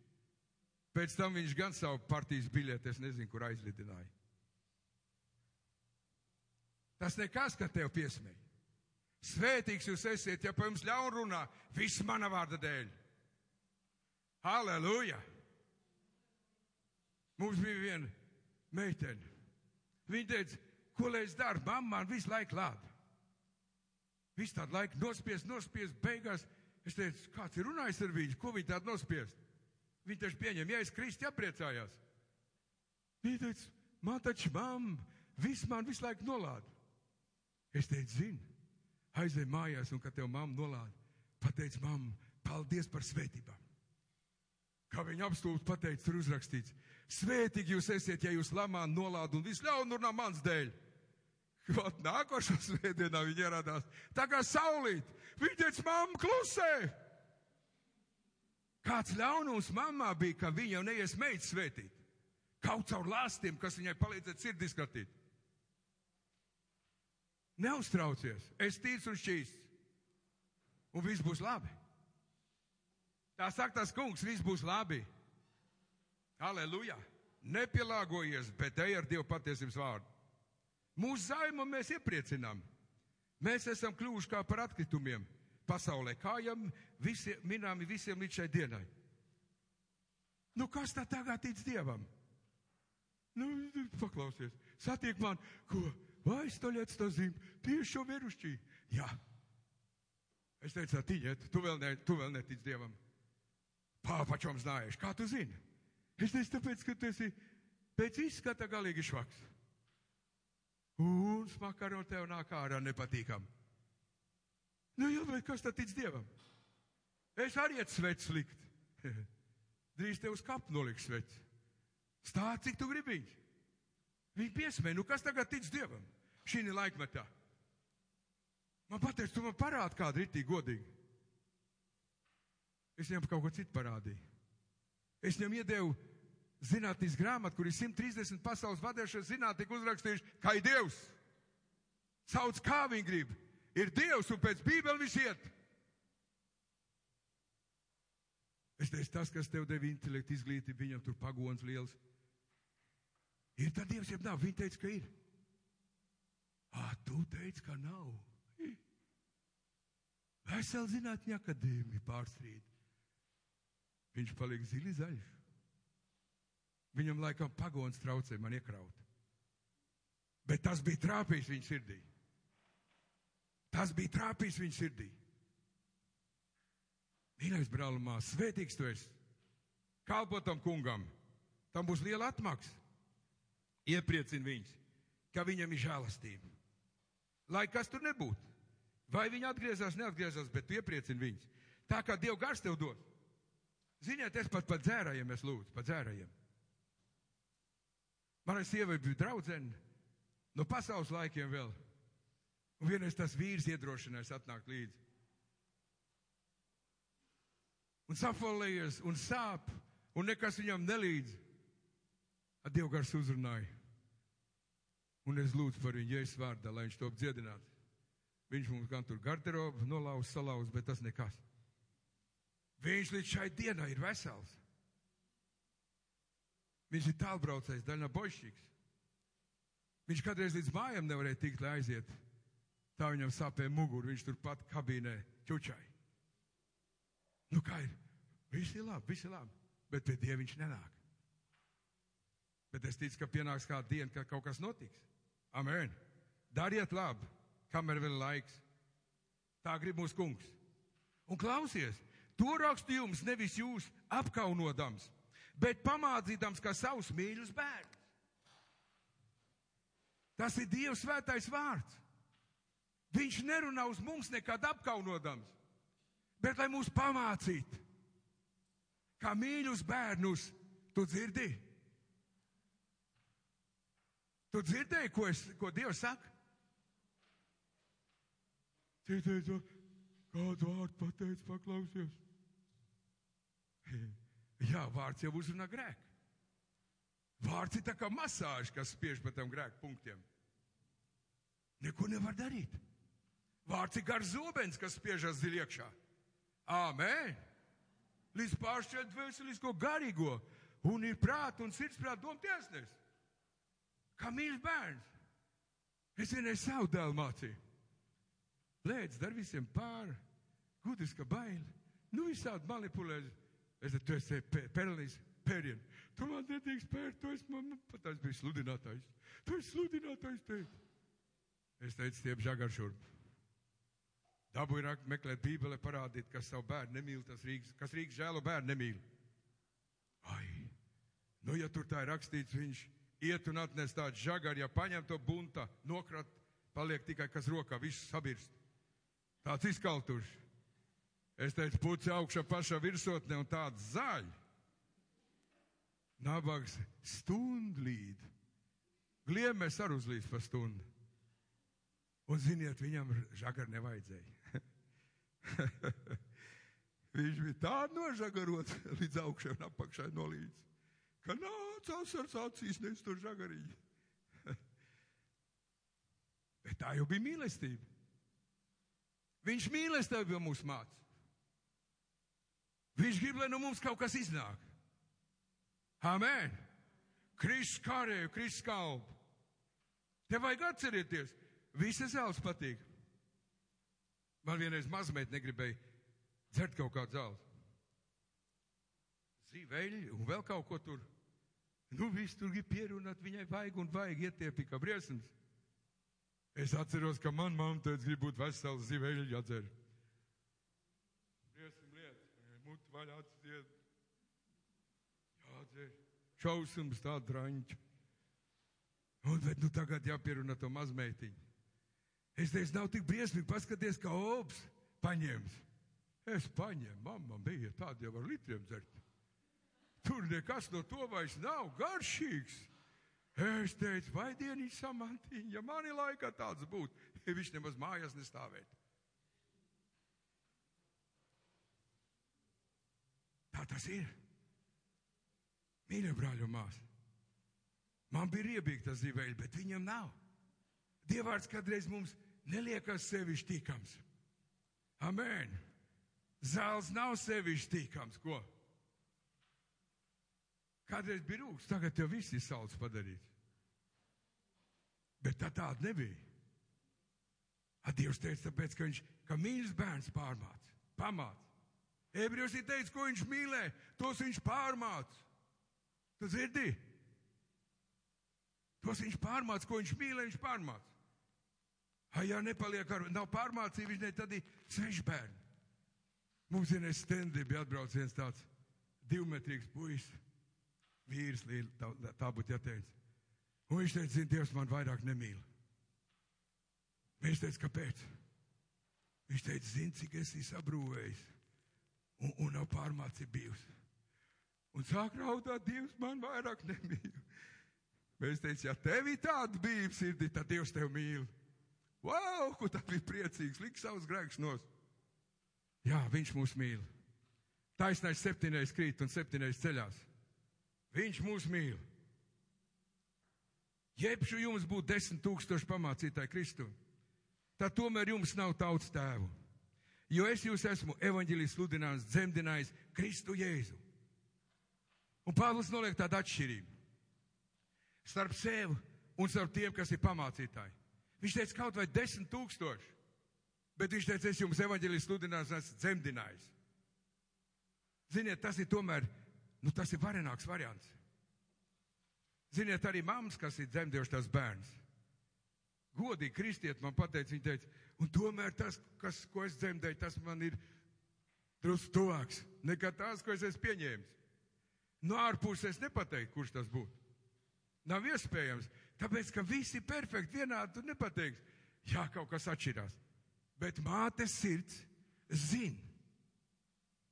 Pēc tam viņš gan savu partijas biļeti, es nezinu, kur aizlidināja. Tas nekas, ka tev piesmēja. Svētīgs jūs esiet, ja pa jums ļaun runā, viss mana vārda dēļ. Halleluja! Mums bija viena meitene. Viņa teica, ko lai es daru? Mamma man visu laiku lāda. Visu tādu laiku nospiest, nospiest, beigās. Es teicu, kāds ir runājis ar viņu, ko viņa tādu nospiest? Viņa taču pieņem, ja es kristi apriecājās. Viņa teica, man taču mamma, viss man visu laiku nolāda. Es teicu, zini, aizej mājās, un kad tev mamma nolāda, pateic, mamma, paldies par svētībām. Kā viņa apstults pateica, tur uzrakstīts, svētīgi jūs esiet, ja jūs lamā nolāda un viss ļaunu runā mans dēļ. Vat nākošā svētdienā viņa ieradās, tā kā saulīt. Viņa teica, mamma, klusē! Kāds ļaunums mammā bija, ka viņa jau neies meitas svētīt. Kaut caur lāstiem, kas viņai palīdzēja sirdi skatīt. Neuztraucies, es tīrs un šķīsts. Un viss būs labi. Tā saka tas kungs, viss būs labi. Aleluja! Nepielāgojies, bet ej ar Dievu patiesības vārdu. Mūsu zaimu mēs iepriecinām. Mēs esam kļuvuši kā par atkritumiem pasaulē, kā jau visi, minami visiem līdz šai dienai. Nu, kas tā tagad tic Dievam? Nu, paklausies, satiek man, ko, vai stoļiet to zīm, tieši šo virušķī. Jā. Es teicu, atiņiet, tu vēl, ne, tu vēl netic Dievam. Pāpačom zinājuši, kā tu zini? Es teicu, tāpēc, ka tu esi pēc izskata galīgi švaks. Un smakaro tev nāk ārā nepatīkam. Nu, jā, bet kas tad tic Dievam? Es arī iet svets likt. (laughs) Drīz tev uz kapu noliks svets. Stāv, cik tu gribi. Viņi piesmē, nu kas tagad tic Dievam? Šī ir laikmetā. Man pateic, tu man parādi kādu ritīgi godīgi. Es viņam kaut ko citu parādīju. Es viņam iedevu zinātnīs grāmatu, kur ir 130 pasaules vadījušie zinātnieki uzrakstījuši, kā ir Dievs. Sauc, kā viņi grib. Ir Dievs un pēc Bībeles viss iet. Es teicu, tas, kas tev deva intelektu izglītību, viņam tur pagons liels. Ir tad Dievs, ja nav. Viņa teica, ka ir. Ā, tu teici, ka nav. Vesela zinātņa akadēmija pārstrīd. Viņš paliek zili zaļš. Viņam laikam pagons traucē man iekraut. Bet tas bija trāpījis viņa sirdī. Tas bija trāpījis viņa sirdī. Mīļais brālumā, svētīgs tu esi. Kalpotam kungam. Tam būs liela atmaksa. Iepriecina viņus, ka viņam ir žēlastība. Lai kas tur nebūtu. Vai viņi atgriezās, neatgriezās, bet iepriecina viņus. Tā kā Dieva gars tev dod. Ziniet, es pat par dzērājiem es lūdzu, par dzērājiem. Manai sievai bija draudzene no pasaules laikiem vēl. Un vienreiz tas vīrs iedrošinājās atnākt līdzi. Un safolējies, un sāp, un nekas viņam nelīdz. Ar Dievu gars uzrunāja. Un es lūdzu par viņu jēzus vārdā, lai viņš to dziedinātu. Viņš mums gan tur garderobu nolauz, salauz, bet tas nekas. Viņš līdz šai dienai ir vesels. Viņš ir tālbraucējs, daļa bošķīgs. Viņš kādreiz līdz mājām nevarēja tikt, lai aiziet. Tā viņam sāpēja muguru, viņš turpat kabīnē čučai. Nu kā ir? Viss ir labi, viss ir labi, bet pie Dieva viņš nenāk. Bet es ticu, ka pienāks kāda diena, kad kaut kas notiks. Amen. Dariet labi, kamēr vēl laiks. Tā grib mūsu kungs. Un klausies, to rakstu jums nevis jūs apkaunodams, bet pamācīdams kā savus mīļus bērnus. Tas ir Dieva svētais vārds. Viņš nerunā uz mums nekad apkaunodams, bet lai mūs pamācītu, kā mīļus bērnus, tu dzirdi? Tu dzirdēji, ko, es, ko Dievs saka? Dzirdēji, kādu vārdu pateicis, paklausies. Jā, vārds jau uzrunā grēku. Vārds ir tā kā masāža, kas spiež pa tiem grēku punktiem. Neko nevar darīt. Vārds ir gars zobens, kas spiežas dziļi iekšā. Āmen! Līdz pāršķiet veselisko garīgo un ir prāta un sirdsprāta doma tiesnes. Kā mīļš bērns. Es vienreiz savu dēlu mācīju. Lēdz, dar visiem pāri, gudrs, ka baili. Nu, visādi manipulē. Es teicu, tu esi pelnījis pērienu. Tu man nedrīkst pērt, tu esi man, pat es biju sludinātājs. Tu esi sludinātājs, teicu. Es teicu, stiep žagar šurp. Dabu ir meklēt bībele, parādīt, kas savu bērnu nemīl, tas Rīgas, kas Rīgas žēlo bērnu nemīl. Ai, nu ja tur tā ir rakstīts, viņš iet un atnes tādu žagaru, ja paņem to bunta, nokrat, paliek tikai kas rokā, viss sabirst. Tāds izkaltušs. Es teicu, puci augšā pašā virsotnē un tāds zaļ. Nabags stundu līd. Gliemēs ar uzlīst pa stundu. Un ziniet, viņam žagar nevajadzēja. (laughs) Viņš bija tā nožagarot (laughs) līdz augšai un apakšai nolīdz, ka nācās ar acīs nes tur žagariņu. (laughs) Bet tā jau bija mīlestība. Viņš mīlestību mūs māca. Viņš grib, lai no mums kaut kas iznāk. Amen. Kristus kārēju, Kristus kalpu. Te vajag atcerieties, visas zāles patīk. Man vienreiz mazmeita negribēja dzert kaut kādu zāli. Zīveļi un vēl kaut ko tur. Nu, viss tur grib pierunāt, viņai vajag un vajag ietiepī kā briesmas. Es atceros, ka man mamma teica, grib būt vesels zīveļi jādzer. Briesam lietas, mut vaļā atsiet. Jādzer. Šausums tā draņķa. Un, bet nu tagad jāpierunā to mazmeitiņu. Es teicu, nav tik briesmīgi, paskaties, kā obs paņems. Es paņēmu, mamma bija tāda jau ar litriem dzert. Tur nekas no to vairs nav garšīgs. Es teicu, vai dienīgi samantīņa, ja mani laikā tāds būtu, viņš nemaz mājās nestāvētu. Tā tas ir. Mīļie brāļi un māsas. Man bija riebīgi tas zīvēļi, bet viņam nav. Dievārds kādreiz mums neliekas sevišķi tīkams. Amen. Zāles nav sevišķi tīkams. Ko? Kādreiz bija rūks, tagad jau viss ir saules padarīts. Bet tā tāda nebija. Dievs teica, tāpēc, ka viņš, ka mīļš bērns pārmāc, pamāc. Ebrews ir teicis, ko viņš mīlē, tos viņš pārmāc. Tu dzirdi? Tos viņš pārmāc, ko viņš mīlē, viņš pārmāc. Ai, ja nepaliek ar, nav pārmācība, viņš ne tad ir seši bērni. Mums ir nestendī bija atbrauc viens tāds divmetrīgs puisis, vīrs, tā, tā būtu jāteic. Un viņš teica, zini, Dievs man vairāk nemīl. Viņš teica, kāpēc? Viņš teica, zini, cik es esmu sabrūvējis un, un nav pārmācība bijusi. Un sāk raudāt, Dievs man vairāk nemīl. Mēs teicām, ja tev ir tāda bija sirdī, tad Dievs tevi mīl. Wow, ko tā bija priecīgs, likt savus grēkus nos. Jā, viņš mūs mīl. Taisnais septiņreiz krīt un septiņreiz ceļās. Viņš mūs mīl. Jebšu jums būtu desmit tūkstoši pamācītāji Kristu, tad tomēr jums nav tauts tēvu. Jo es jūs esmu evaņģēlis sludinājis, dzemdinājis Kristu Jēzu. Un Pāvils noliek tādu atšķirību starp sevi un starp tiem, kas ir pamācītāji. Viņš teica kaut vai desmit tūkstoši. Bet viņš teica, es jums evaņģēlijas sludinājums esmu dzemdinājis. Ziniet, tas ir tomēr, nu tas ir varenāks variants. Ziniet, arī mammas, kas ir dzemdējuši tās bērns. Godīgi kristiet man pateica, viņa teica, un tomēr tas, kas, ko es dzemdēju, tas man ir drusku tuvāks nekā tās, ko es esmu pieņēmis. No ārpuses es nepateiktu, kurš tas būtu. Nav iespējams, tāpēc, ka visi perfekti, vienādi tu nepateiksi. Jā, kaut kas atšķirās. Bet mātes sirds zina,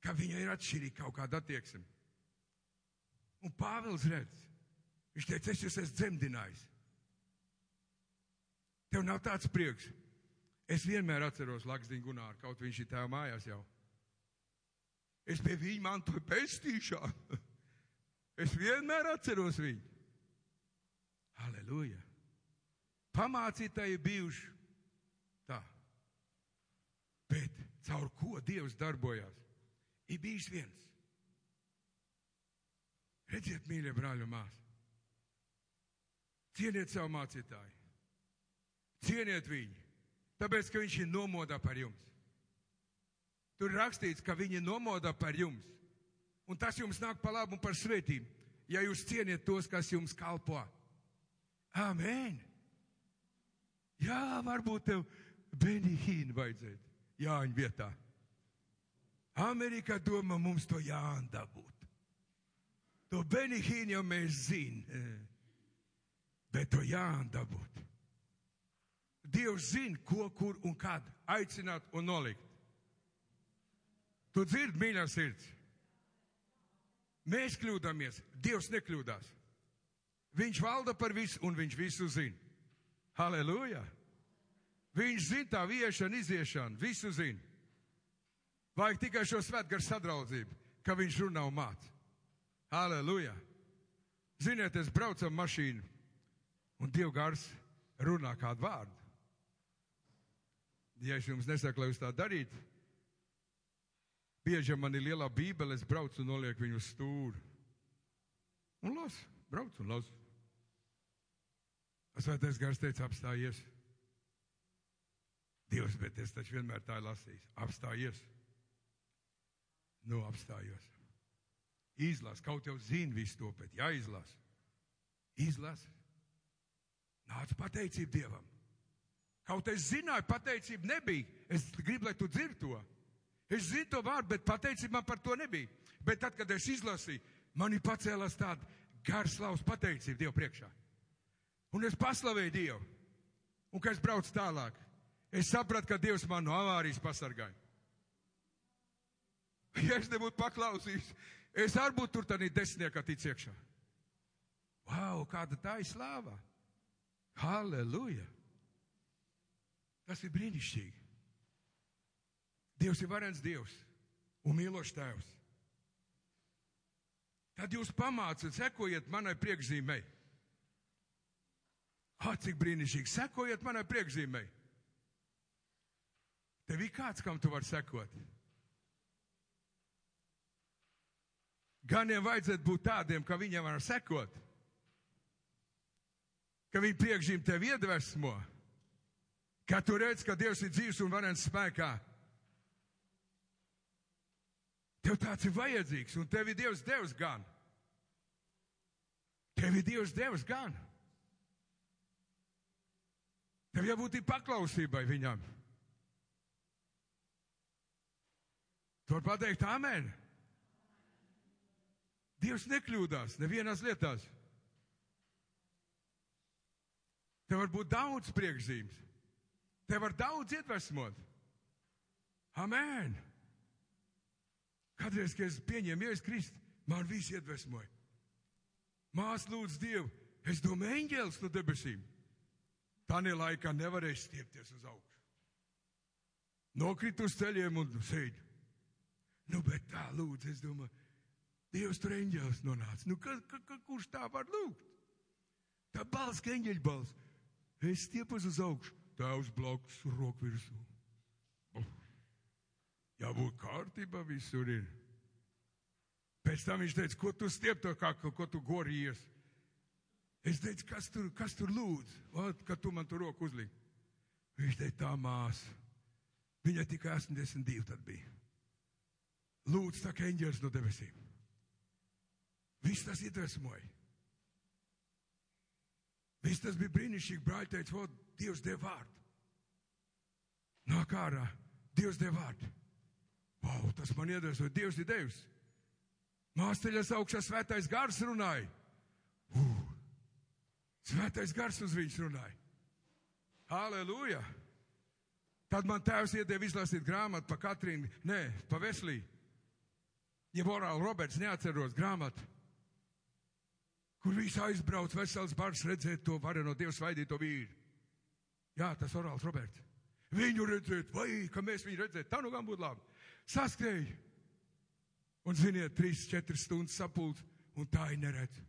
ka viņa ir atšķirīga kaut kāda attieksme. Un Pāvils redz, viņš teica, es jūs esmu dzemdinājis. Tev nav tāds prieks. Es vienmēr atceros Lakstiņu Gunāru, kaut viņš ir tēva mājās jau. Es pie viņa mantoju pestīšanu. (laughs) Es vienmēr atceros viņu. Halleluja! Pamācītāji bijuši tā. Bet caur ko Dievs darbojās? Ir bijis viens. Redziet, mīļie brāļi un māsas, cieniet savu mācītāju, cieniet viņu, tāpēc, ka viņš ir nomodā par jums. Tur rakstīts, ka viņi nomodā par jums, un tas jums nāk par labu un par svētību, ja jūs cieniet tos, kas jums kalpo. Amen! Jā, varbūt tev Benihīnu vajadzētu Jāņa vietā. Amerikā domā mums to jāandabūt. To Benihīnu jau mēs zinām, bet to jāandabūt. Dievs zina, ko, kur un kad aicināt un nolikt. Tu dzirdi, mīļā sirds? Mēs kļūdāmies, Dievs nekļūdās. Viņš valda par visu un viņš visu zina. Halleluja! Viņš zina tā viešana, iziešana, visu zina. Vajag tikai šo svētgaru sadraudzību, ka viņš runā un māca. Halleluja! Ziniet, es braucu ar mašīnu un Dieva gars runā kādu vārdu. Ja es jums nesaku, lai jūs tā darītu, bieži man ir lielā bībele, es braucu un nolieku viņu uz stūri. Un lasu, braucu un lasu. Svētais gars teica, apstājies. Dievs, bet es taču vienmēr tā lasīju. Apstājies. Nu, apstājos. Izlas, kaut jau zini visu to, bet jāizlas. Izlas. Nāc pateicību Dievam. Kaut es zināju, pateicība nebija. Es gribu, lai tu dzirdi to. Es zinu to vārdu, bet pateicība man par to nebija. Bet tad, kad es izlasīju, man ir pacēlās tāda garslavas pateicība Dievu priekšā. Un es paslavēju Dievu. Un, kad es braucu tālāk, es sapratu, ka Dievs man no avārijas pasargāja. (laughs) Ja es nebūtu paklausījis, es arī būtu tur tādā desmitniekā tic iekšā. Wow, kāda tā ir slāva! Halleluja! Tas ir brīnišķīgi. Dievs ir varens Dievs un mīlošs Tēvs. Tad jūs pamācat, sekojiet manai priekšzīmei. Ah, cik brīnišķīgi! Sekojiet manai priekšzīmei. Tev ir kāds, kam tu vari sekot. Ganiem vajadzētu būt tādiem, ka viņiem var sekot, ka viņi priekšzīm tevi iedvesmo, ka tu redz, ka Dievs ir dzīves un varens spēkā. Tev tāds ir vajadzīgs, un tev ir Dievs devis gan. Tev ir Dievs devis gan. Tev jābūt paklausībai viņam. Tu vari pateikt, amen. Dievs nekļūdās nevienās lietās. Tev var būt daudz priekšzīmes. Tev var daudz iedvesmot. Amen. Kādreiz, kad es pieņēmu Jēzus Kristu, man viss iedvesmoja. Mās lūdz Dievu, es domāju, eņģēlis no debesīm. Tādā laikā nevarēja stiepties uz augšu. Nokrīt uz ceļiem un sēž. Nu, bet tā lūdzu, es domāju, Dievs tur eņģēlis nonāca. Nu, ka, ka, ka, kurš tā var lūgt? Tā balss, ka eņģeļa balss. Es stiepos uz augšu, tēvs blakus, roku virsū. Oh. Jābūt kārtībā visur ir. Pēc tam viņš teica, ko tu stiep to kā, ko tu gorījies? Es teicu, kas tur, kas tur lūdz, Ot, kad tu man tur roku uzliki. Viņš teica, tā māsa. Viņai tikai 82 tad bija. Lūdzu, tā kā eņģelis no debesīm. Viss tas iedvesmoja. Viss tas bija brīnišķīgi. Brāļi teica, o, Dievs deva vārdu. Nāk ārā, Dievs deva vārdu. Wow, tas man iedvesmoja. Dievs ir Dievs. Māsteļas augšā svētais gars runāja. Uh, svētais gars uz viņus runāja. Aleluja! Tad man tēvs iedeva izlasīt grāmatu par Katrīnu, nē, pa Veslī. Ja Morāla Roberts neatceros grāmatu, kur viss aizbrauc vesels bars redzēt to vareno Dievu svaidīto vīru. Jā, tas Orāls Roberts. Viņu redzēt, vai, ka mēs viņu redzēt, tā nu gan būtu labi. Saskrēja. Un ziniet, trīs, četras stundas sapult, un tā ir neredz.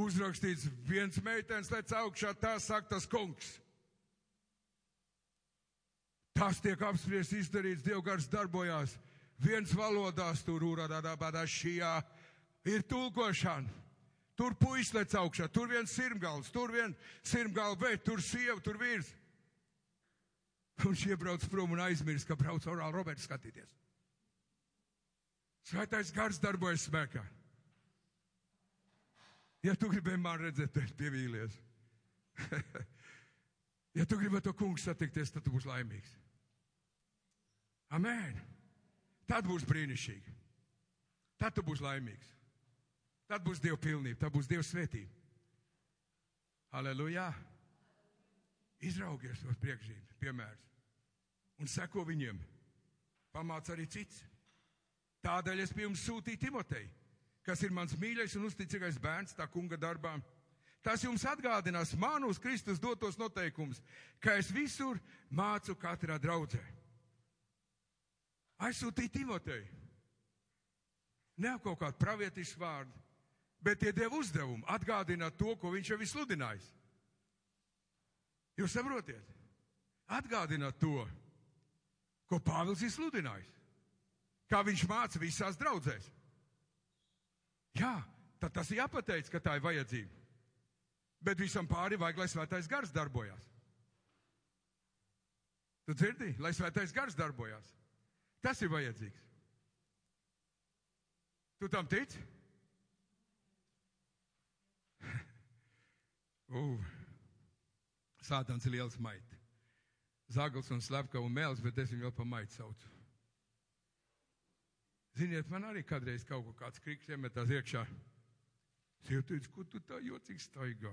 Uzrakstīts, viens meitenes lec augšā, tā saka tas kungs. Tas tiek apspriests, izdarīts, Dievgars darbojās. Viens valodās tur, urādā, šajā ir tulkošana. Tur puisis lec augšā, tur viens sirmgals, tur viens sirmgals, bet tur sieva, tur vīrs. Un šie brauc prom un aizmirst, ka brauc orāli Roberts skatīties. Svētais gars darbojas spēkā. Ja tu gribēji man redzēt, tad pievīlies. (laughs) ja tu gribi to kungu satikties, tad tu būsi laimīgs. Amen. Tad būs brīnišķīgi. Tad tu būsi laimīgs. Tad būs Dieva pilnība, tad būs Dieva svētība. Aleluja! Izraugies tos priekšzīmes, piemērs, un seko viņiem. Pamāc arī cits. Tādēļ es pie jums sūtīju Timoteju, kas ir mans mīļais un uzticīgais bērns tā kunga darbā. Tas jums atgādinās manus Kristus dotos noteikumus, ka es visur mācu katrā draudzē. Aizsūtīja Timoteju. Ne kaut kādu pravietisku vārdu, bet tie deva uzdevumu atgādināt to, ko viņš jau ir sludinājis. Jūs saprotiet? Atgādināt to, ko Pāvils ir sludinājis. Kā viņš māca visās draudzēs. Jā, tad tas ir jāpateic, ka tā ir vajadzība. Bet visam pāri vajag, lai svētais gars darbojās. Tu dzirdi, lai svētais gars darbojās. Tas ir vajadzīgs. Tu tam tici? Uh, Sātans ir liels maigs. Zagls un slepka un mēls, bet es viņu vēl pa maitu saucu. Ziniet, man arī kādreiz kaut ko kāds kriks iemetās iekšā. Sievietes, ko tu tā jocīgi staigā?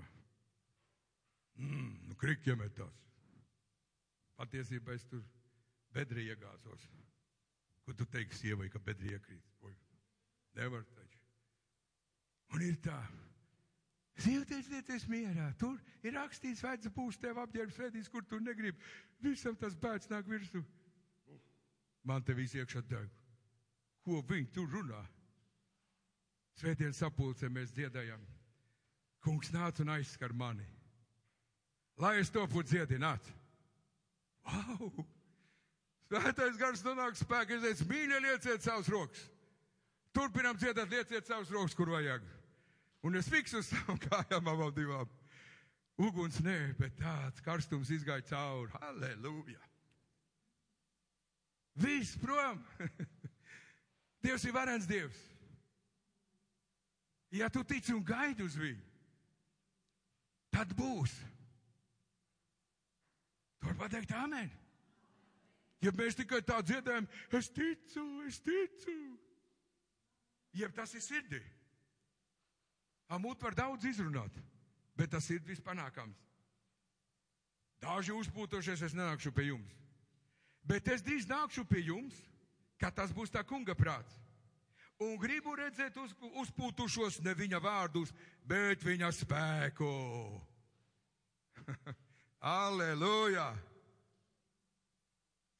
Mm, nu, kriks iemetās. Patiesībā es tur bedrī iegāzos. Ko tu teiksi sievai, ka bedrī iekrīt? Nevar taču. Un ir tā. Sievietes lieties mierā. Tur ir rakstīts, vajadz būs tev apģērbs svētīs, kur tu negribi. Visam tas bērns nāk virsū. Man te viss iekšā deg. Ko viņi tur runā? Svētdienas sapulcē mēs dziedājam. Kungs nāca un aizskar mani. Lai es to būtu dziedināts. Wow! Svētais gars nonāk spēkā, es teicu, mīļie, lieciet savus rokas. Turpinām dziedāt, lieciet savus rokas, kur vajag. Un es fiksu uz savām (laughs) kājām abām divām. Uguns nē, bet tāds karstums izgāja cauri. Halleluja! Viss prom! (laughs) Dievs ir varens Dievs. Ja tu tici un gaidi uz viņu, tad būs. Tur pateikt, amen. Ja mēs tikai tā dziedājam, es ticu, es ticu. Jeb tas ir sirdī. Amūt var daudz izrunāt, bet tas ir vispanākams. Daži uzpūtošies, es nenākšu pie jums. Bet es drīz nākšu pie jums, kad tas būs tā kunga prāts. Un gribu redzēt uz, uzpūtušos ne viņa vārdus, bet viņa spēku. (laughs) Aleluja!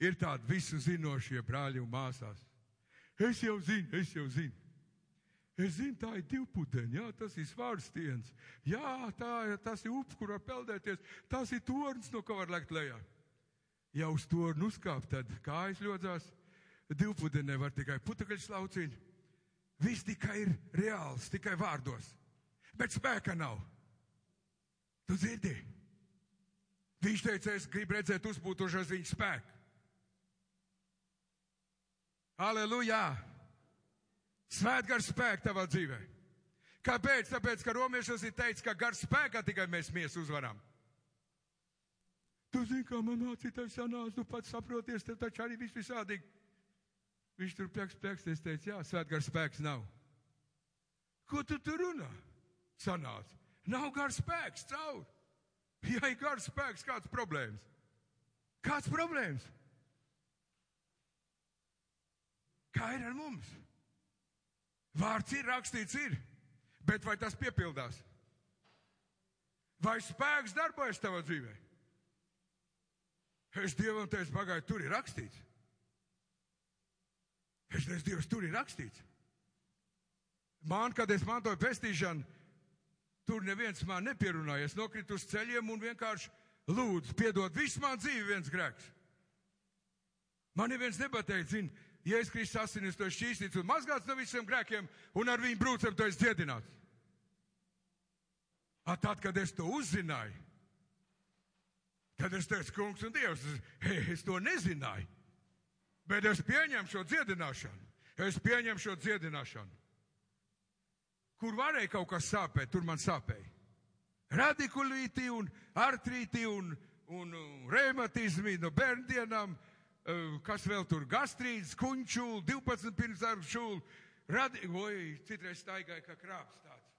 Ir tādi visu zinošie brāļi un māsās. Es jau zinu, es jau zinu. Es zinu, tā ir divpudeņa, jā, tas ir svārstiens. Jā, tā, tas ir ups, kur var peldēties. Tas ir tornis, no kā var lekt lejā. Ja uz torni uzkāpt, tad kājas ļodzās. Divpudenē var tikai putekļus lauciņu. Viss tikai ir reāls, tikai vārdos. Bet spēka nav. Tu dzirdi? Viņš teica, es gribu redzēt uzbūtošos viņa spēku. Aleluja! Svētgars spēku tavā dzīvē. Kāpēc? Tāpēc, ka romiešos ir teicis, ka gar spēkā tikai mēs mies uzvaram. Tu zini, kā man mācītājs sanāca, tu pats saproties, tev taču arī viss visādīgi. Viņš tur pēks, pēks, es teicu, jā, svētgars spēks nav. Ko tu tur runā? Sanāca. Nav gars spēks caur. Ja ir gars spēks, kāds problēmas? Kāds problēmas? Kā ir ar mums? Vārds ir rakstīts, ir, bet vai tas piepildās? Vai spēks darbojas tavā dzīvē? Es Dievam teicu, pagaidu, tur ir rakstīts. Es teicu, Dievs, tur ir rakstīts. Man, kad es mantoju pestīšanu, tur neviens man nepierunāja. Es nokritu uz ceļiem un vienkārši lūdzu, piedod visu man dzīvi viens grēks. Man neviens nebateica, zini, es Kristus asinis to šķīstīts un mazgāts no visiem grēkiem un ar viņu brūcam to es dziedināts. A, tad, kad es to uzzināju, tad es teicu, kungs un dievs, es, es to nezināju, bet es pieņemu šo dziedināšanu. Es pieņemu šo dziedināšanu. Kur varēja kaut kas sāpēt, tur man sāpēja. Radikulīti un artrīti un, un, un reumatizmi no bērndienām, kas vēl tur gastrīts, kuņčūl, 12 pirmsdarbu šūl. Radi, oi, citreiz staigāja kā krāps tāds.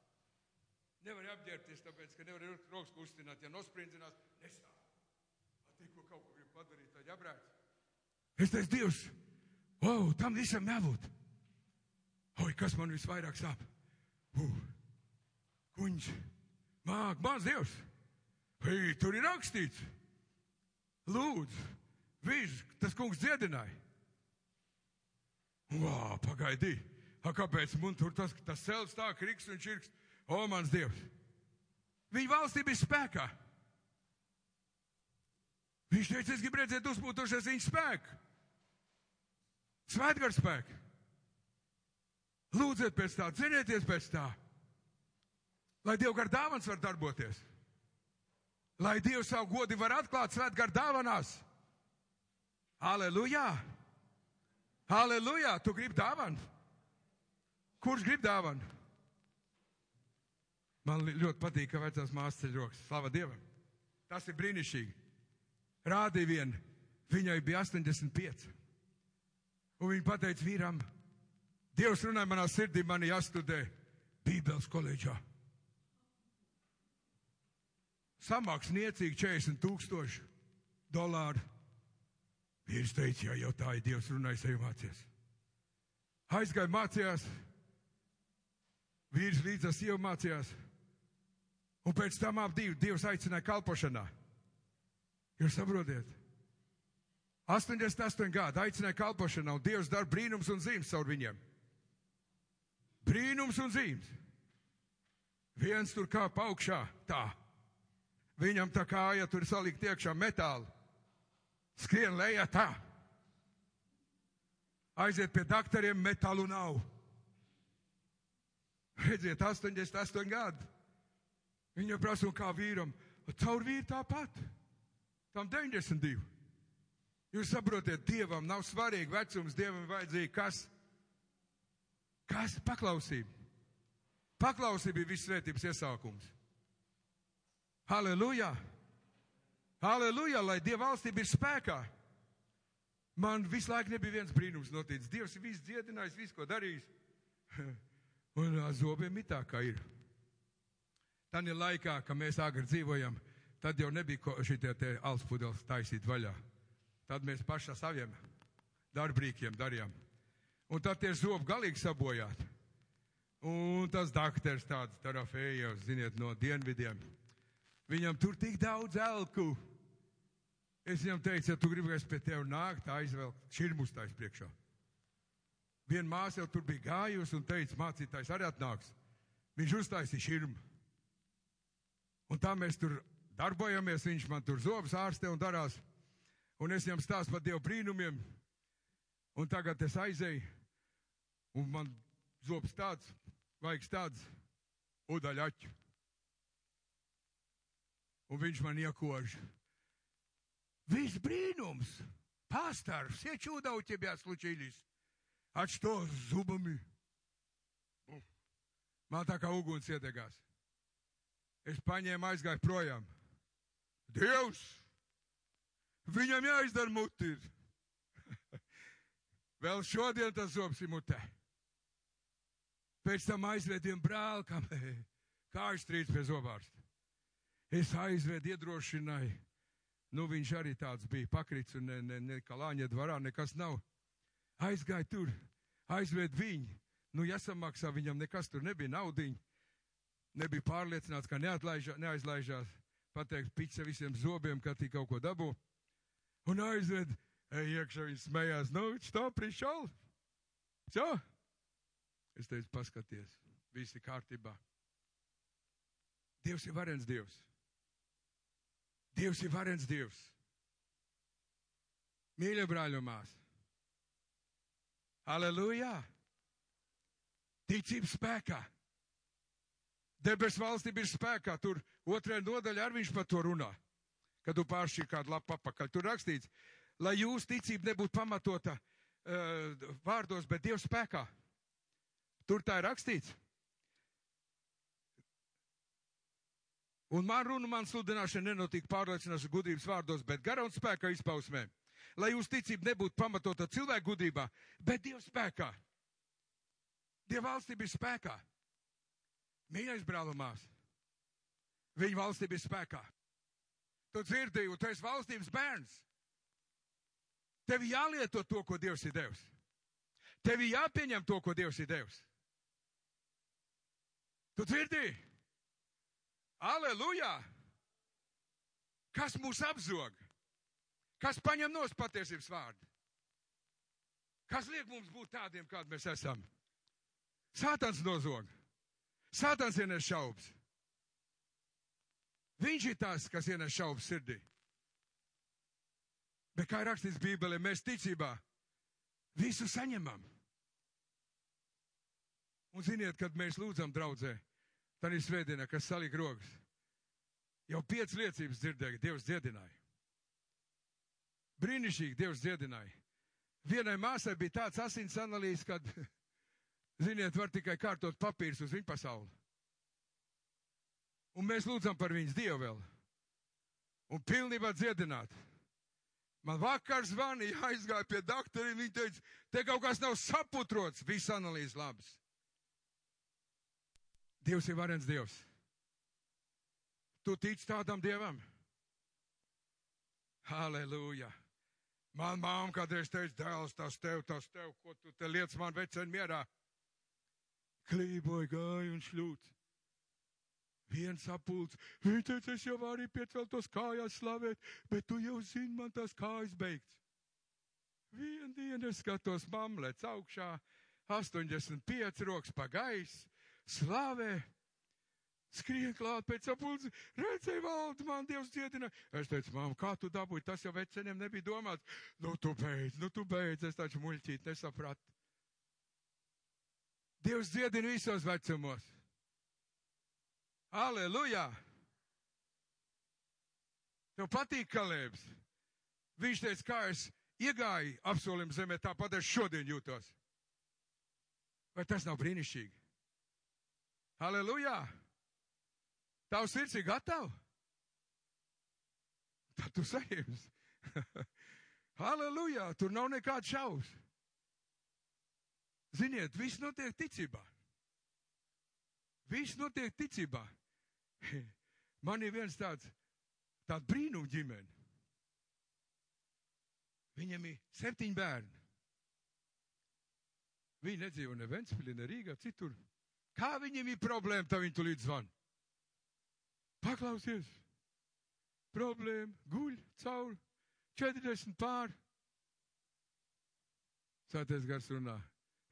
Nevar apģērbties, tāpēc, ka nevar rokas kustināt. Ja nosprindzinās, nestāv. Tikko kaut ko grib padarīt, tad jābrēc. Es teicu, Dievs, wow, tam visam jābūt. Oi, kas man visvairāk sāp? Uh, kuņš, māk, mans Dievs, Hei, tur ir rakstīts. Lūdzu, viņš, tas kungs dziedināja. Vā, pagaidi, a, kāpēc man tur tas, tas celts tā kriks un čirks? O, mans Dievs! Viņa valstība ir spēkā. Viņš teica, es gribu redzēt uzpūtošais viņa spēku. Svētgars spēku. Lūdziet pēc tā, cerieties pēc tā. Lai Dieva gar dāvans var darboties. Lai Dievs savu godi var atklāt svētgar dāvanās. Aleluja! Aleluja! Tu gribi dāvanu? Kurš grib dāvanu? Man ļoti patīk, ka vecās māsas ceļ rokas. Slava Dievam! Tas ir brīnišķīgi. Rādīja vienu, viņai bija 85. Un viņa teica vīram, Dievs runāja manā sirdī, man jāstudē Bībeles koledžā. Samaks niecīgi 40 tūkstoši dolāru. Vīrs teica, ja jau tā ir Dievs runājis, ej mācies. Aizgāja mācījās, vīrs līdz ar sievu mācījās, un pēc tam ap divi Dievs aicināja kalpošanā. Jūs saprotiet? 88 gadi aicināja kalpošanā, un Dievs dara brīnums un zīmes caur viņiem. Brīnums un zīmes. Viens tur kā augšā, tā. Viņam tā kāja tur salikt iekšā metāli. Skrien lejā tā. Aiziet pie doktoriem, metālu nav. Redziet, 88 gadi. Viņa prasa, kā vīram, caur vīru tāpat. Tam 92. Jūs saprotiet, Dievam nav svarīgi vecums, Dievam vajadzīgi kas? Kas? Paklausība. Paklausība ir visvētības iesākums. Halleluja! Halleluja! Lai Dieva valstība ir spēkā. Man visu laiku nebija viens brīnums noticis. Dievs ir visu dziedinājis, visu ko darījis. (laughs) Un zobiem ir tā, kā ir. Tad ir laikā, kad mēs agri dzīvojam, tad jau nebija šitie te alspudeles taisīt vaļā. Tad mēs paši ar saviem darbrīkiem darījām. Un tad tie zobi galīgi sabojāti. Un tas doktors tāds tarafējos, ziniet, no dienvidiem. Viņam tur tik daudz elku. Es viņam teicu, ja tu gribi, es pie tevi nākt, aizvelk širmus tais priekšā. Viena māsa jau tur bija gājusi un teica, mācītājs arī atnāks. Viņš uztaisīja širmu. Un tā mēs tur darbojamies, viņš man tur zobus ārstē un darās. Un es viņam stāstu par Dievu brīnumiem. Un tagad es aizēju, un man zobs tāds, vajag tāds. udaļaķu. Un viņš man iekož. Viss brīnums! Пастор, все чудо у тебя случились. А что с зубами? Man tā kā uguns iedegās. Es paņēmu, aizgāju projām. Dievs! Viņam jāizdara muti. Vēl šodien tas zobs ir mutē. Pēc tam aizvediem brāli, kam kājas trīc pie zobārsta. Es aizvedu, iedrošināju. Nu, viņš arī tāds bija pakrits, un ne, ne, ne kā lāņa dvarā nekas nav. Aizgāja tur, aizved viņu. Nu, jāsamaksā viņam nekas tur nebija naudiņa. Nebija pārliecināts, ka neatlaižā, neaizlaižās. Pateiks pica visiem zobiem, ka tī kaut ko dabū. Un aizved, ej iekšā, viņš smējās. Nu, što prišal? Čo? Es teicu, paskaties, viss ir kārtībā. Dievs ir varens Dievs. Dievs ir varens Dievs. Mīļie brāļi un māsas. Aleluja! Ticības spēkā. Debesu valstība ir spēkā. Tur otrajā nodaļā arī viņš par to runā. Kad tu pāršķir kādu lapu apakaļ. Tur rakstīts, lai jūsu ticība nebūtu pamatota uh, vārdos, bet Dieva spēkā. Tur tā ir rakstīts. Un man runa, man sludināšana nenotika pārliecināšanas gudrības vārdos, bet gara un spēka izpausmē. Lai jūsu ticība nebūtu pamatota cilvēku gudrībā, bet Dieva spēkā. Dieva valstība ir spēkā. Mīļais brālumās, viņa valstība ir spēkā. Tu dzirdēji, un tu esi valstības bērns. Tev jālieto to, ko Dievs ir devis. Tev jāpieņem to, ko Dievs ir devis. Tu dzirdēji? Aleluja! Kas mūs apzog? Kas paņem nos patiesības vārdu? Kas liek mums būt tādiem, kādi mēs esam? Sātans nozog. Sātans ienes šaubas. Viņš ir tas, kas ienes šaubas sirdī. Bet kā rakstīts Bībelē, mēs ticībā visu saņemam. Un ziniet, kad mēs lūdzam draudzē, tad ir svētdienā, kas salika rokas. Jau piecas liecības dzirdēja, Dievs dziedināja. Brīnišķīgi Dievs dziedināja. Vienai māsai bija tāds asins analīzes, kad, (laughs) ziniet, var tikai kārtot papīrus uz viņu pasauli. Un mēs lūdzam par viņas Dievu vēl. Un pilnībā dziedināt. Man vakar zvanīja, (laughs) aizgāja pie doktora, viņa teica, te kaut kas nav saputrots, viss analīzes labs. Dievs ir varens Dievs. Tu tici tādam Dievam? Halleluja! Man māma kādreiz teica, dēls, tas tev, tas tev, ko tu te liec man veceni mierā. Klīboja gāja un šļūts. Viens sapulcs, viņa teica, es jau arī pieceltos kājās slavēt, bet tu jau zini, man tās kājas beigts. Vienu dienu es skatos, mamlets augšā, 85 rokas pa gaisu, slavē, skrien klāt pēc sapulces, redzēja valdi, man Dievs dziedina. Es teicu, mamma, kā tu dabūji, tas jau veceniem nebija domāts. Nu, tu beidz, nu, tu beidz, es taču muļķīt nesapratu. Dievs dziedina visos vecumos. Aleluja! Tev patīk kalēbs. Viņš teica, kā es iegāju apsolim zemē, tāpat es šodien jūtos. Vai tas nav brīnišķīgi? Aleluja! Tavs sirds ir gatava? Tad tu saņemsi. Aleluja! (laughs) Tur nav nekāds šaus. Ziniet, viss notiek ticībā. Viss notiek ticībā. (laughs) Man ir viens tāds, tāds brīnum ģimene. Viņam ir septiņi bērni. Viņi nedzīvo ne Ventspilī, ne Rīgā, citur. Kā viņiem ir problēma, tā viņi tu līdz zvan. Paklausies! Problēma, guļ, cauri, 40 pār. Sāties gars runā.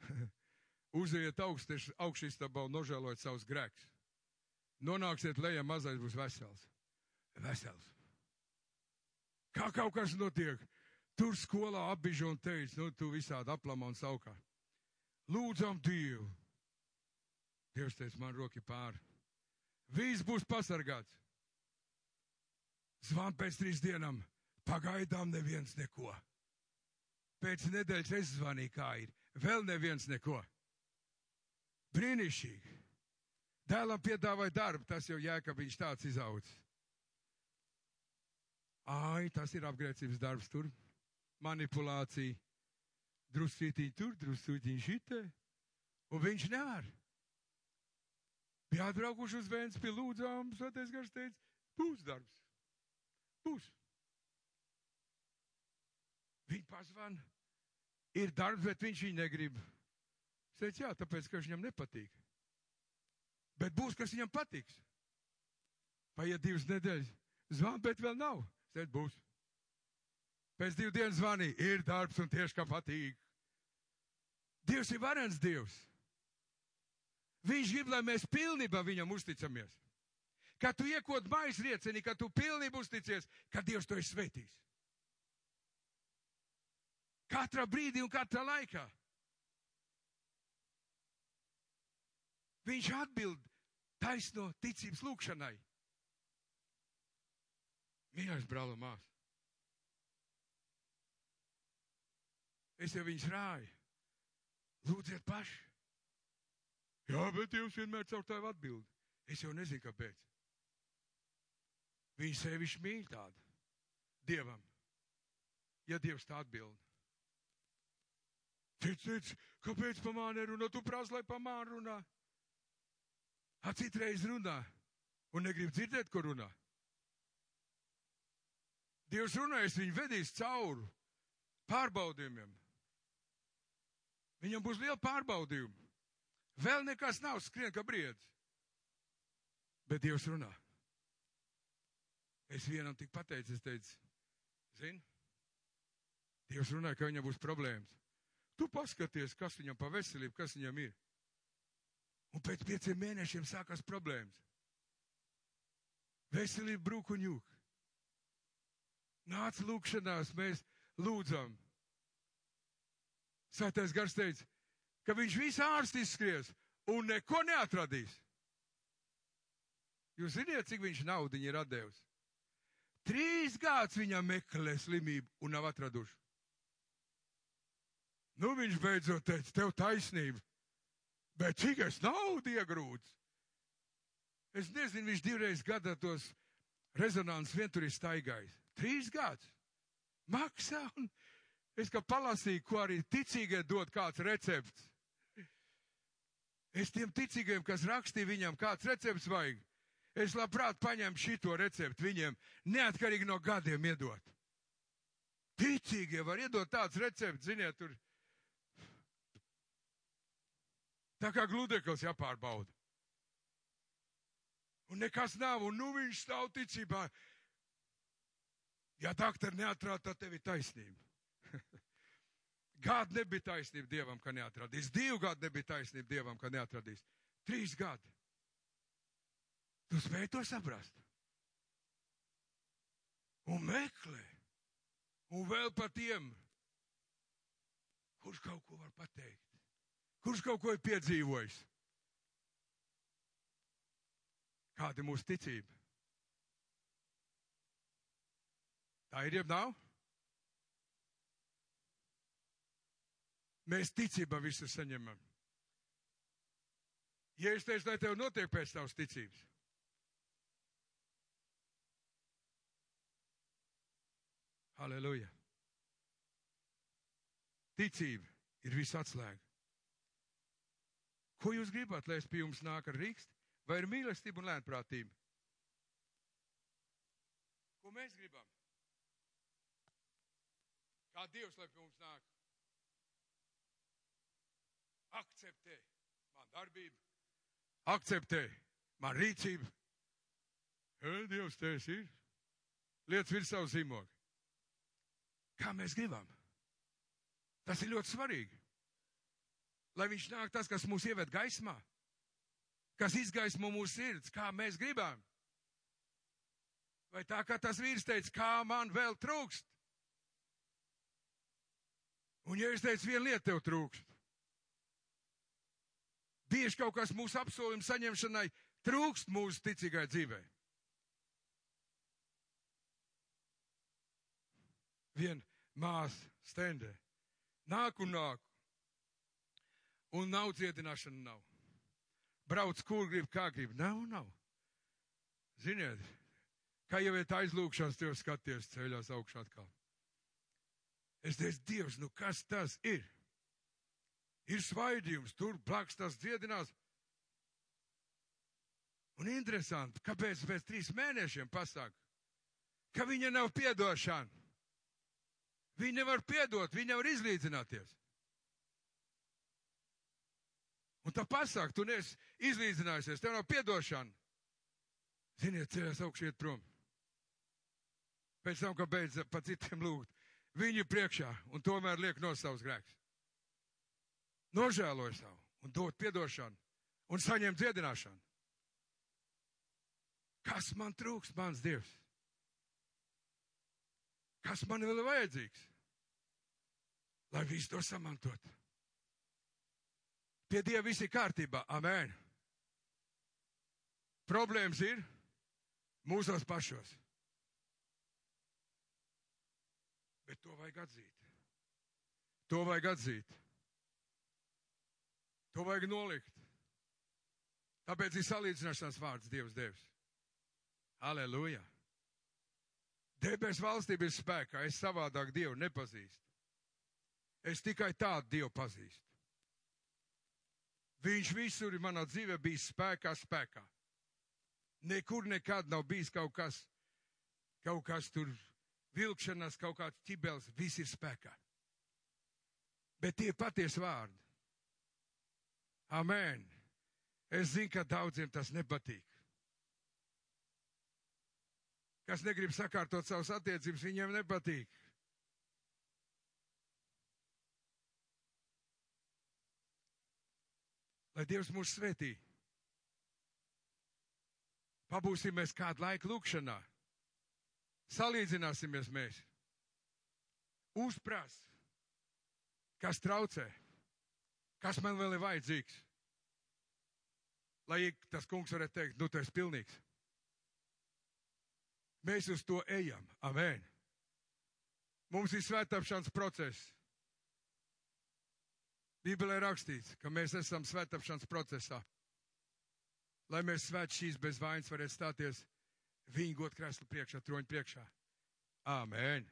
(laughs) Uziet augšistabā un nožēlojot savus grēkus. Nonāksiet lejā, mazais būs vesels. Vesels. Kā kaut kas notiek, tur skolā apbižo un teica, nu, tu visādi aplamā un saukā. Lūdzam Dievu. Dievs teica, man roki pāri. Viss būs pasargāts. Zvan pēc trīs dienām. Pagaidām neviens neko. Pēc nedēļas es zvanīju, kā ir. Vēl neviens neko. Brīnišķīgi. Dēlam piedāvāja darbu, tas jau jēga, ka viņš tāds izaudzis. Ai, tas ir apgrēcības darbs tur. Manipulācija. Druscītiņi tur, druscītiņi šitē. Un viņš nevar. Bija atbraukuši uz Vēns pie lūdzām, svētais gars teica, būs darbs. Būs. Viņi pazvan. Ir darbs, bet viņš viņu negrib. Es teicu, jā, tāpēc, ka viņam nepatīk. Bet būs, kas viņam patiks. Paiet divas nedēļas. Zvan, bet vēl nav. Es teicu, būs. Pēc divu dienu zvanīja, ir darbs un tieši kā patīk. Dievs ir varens Dievs. Viņš grib, lai mēs pilnībā viņam uzticamies. Kad tu iekot mājas riecenī, kad tu pilnībā uzticies, ka Dievs to ir svētījis. Katrā brīdī un katrā laikā. Viņš atbild taisno ticības lūgšanai. Mīļais brāl un mās. Es jau viņus rāju. Lūdziet paši. Jā, bet Dievs vienmēr caur tevi atbild. Es jau nezinu, kāpēc. Viņš sevišķi mīl tādu. Dievam. Ja Dievs tā atbild. Cits, cits, kāpēc pa mani runā? Tu prasa, lai pa mani runā. A citreiz runā un negrib dzirdēt, ko runā. Dievs runājas, viņu vedīs cauri pārbaudījumiem. Viņam būs liela pārbaudījuma. Vēl nekas nav skrien, kā briedis. Bet Dievs runā. Es vienam tik pateicu, es teicu, zini, Dievs runāja, ka viņam būs problēmas. Tu paskaties, kas viņam pa veselību, kas viņam ir. Un pēc pieciem mēnešiem sākās problēmas. Veselība brūk un jūk. Nāc lūkšanās, mēs lūdzam. Svētais gars teica, ka viņš visu ārstu izskries un neko neatradīs. Jūs zināt, cik viņš naudu ir atdevis? Trīs gadus viņam meklē slimību un nav atraduši. Nu, viņš beidzot teica, tev taisnība. Bet cik es naudu iegrūdzu? Es nezinu, viņš divreiz gadā tos rezonanses vientur ir staigājis. Trīs gadus. Maksā un es kā palasīju, ko arī ticīgie dod kāds recepts. Es tiem ticīgiem, kas rakstīja viņam, kāds recepts vajag, es labprāt paņemtu šito receptu viņiem, neatkarīgi no gadiem iedot. Ticīgie var iedot tāds recepts, ziniet, tur. Tā kā gludeklis jāpārbauda. Un nekas nav, un nu viņš stāv ticībā. Ja doktori neatrāda, tad tev ir taisnība. (laughs) Gadu nebija taisnība Dievam, ka neatradīs. Divu gadu nebija taisnība Dievam, ka neatradīs. Trīs gadi. Tu spēj to saprast. Un meklē. Un vēl par tiem, kurš kaut ko var pateikt. Kurš kaut ko ir piedzīvojis. Kāda ir mūsu ticība? Tā ir jeb nav? Mēs ticībā visu saņemam. Ja es teicu, lai tev notiek pēc tavas ticības, Halleluja! Ticība ir viss atslēga. Ko jūs gribat, lai es pie jums nāk ar rīkstu, vai ir mīlestība un lēnprātība? Ko mēs gribam? Kā Dievs, lai pie mums nāk? Akceptē man darbību, akceptē man rīcību. E, Dievs, tas ir. Lietas virs savu zīmogu. Kā mēs gribam? Tas ir ļoti svarīgi. Lai viņš nāk tas, kas mūs ieved gaismā, kas izgaismo mūsu sirds, kā mēs gribam. Vai tā kā tas vīrs teica, kā man vēl trūkst? Un ja es teicu, viena lieta tev trūkst, bieži kaut kas mūsu apsolījuma saņemšanai trūkst mūsu ticīgai dzīvei. Vien māsa stendē. Nāk un nāk. Un nav dziedināšana, nav. Brauc, kur grib, kā grib. Nav, nav. Ziniet, kā jau ir aizlūkšanas, tev skaties ceļās augšā atkal. Es teicu, Dievs, nu kas tas ir? Ir svaidījums, tur blakus tas dziedinās. Un interesanti, kāpēc pēc trīs mēnešiem pasaka, ka viņa nav piedošana. Viņa nevar piedot, viņa nevar izlīdzināties. Un tā pasaka, tu neesi izlīdzinājusies, tev nav piedošana. Ziniet, ceļās augšiet prom. Pēc tam, ka beidz pa citiem lūgt, viņu priekšā un tomēr liek no savus grēkus. Nožēloja savu un dot piedošanu un saņemt dziedināšanu. Kas man trūks, mans Dievs? Kas man vēl ir vajadzīgs? Lai visu to samantot. Pie Dieva viss ir kārtībā. Amen. Problēmas ir mūsos pašos. Bet to vajag atzīt. To vajag atzīt. To vajag nolikt. Tāpēc ir salīdzināšanās vārds Dievs Dievs. Aleluja! Debes valstība ir spēkā, es savādāk Dievu nepazīstu. Es tikai tādu Dievu pazīstu. Viņš visur manā dzīvē bija spēkā, spēkā. Nekur nekad nav bijis kaut kas, kaut kas tur vilkšanas, kaut kāds ķibels, viss ir spēkā. Bet tie patiesi vārdi. Amen. Es zinu, ka daudziem tas nepatīk kas negrib sakārtot savas attiecības, viņiem nepatīk. Lai Dievs mūs svētī. Pabūsimies kādu laiku lūkšanā. Salīdzināsimies mēs. Uzprās, kas traucē, kas man vēl ir vajadzīgs. Lai tas kungs varētu teikt, nu, tu esi pilnīgs. Mēs uz to ejam. Amen. Mums ir svētāpšanas process. Bībelē rakstīts, ka mēs esam svētāpšanas procesā. Lai mēs svēt šīs bez vainas varētu stāties viņa godkrēsla priekšā, troņa priekšā. Āmen!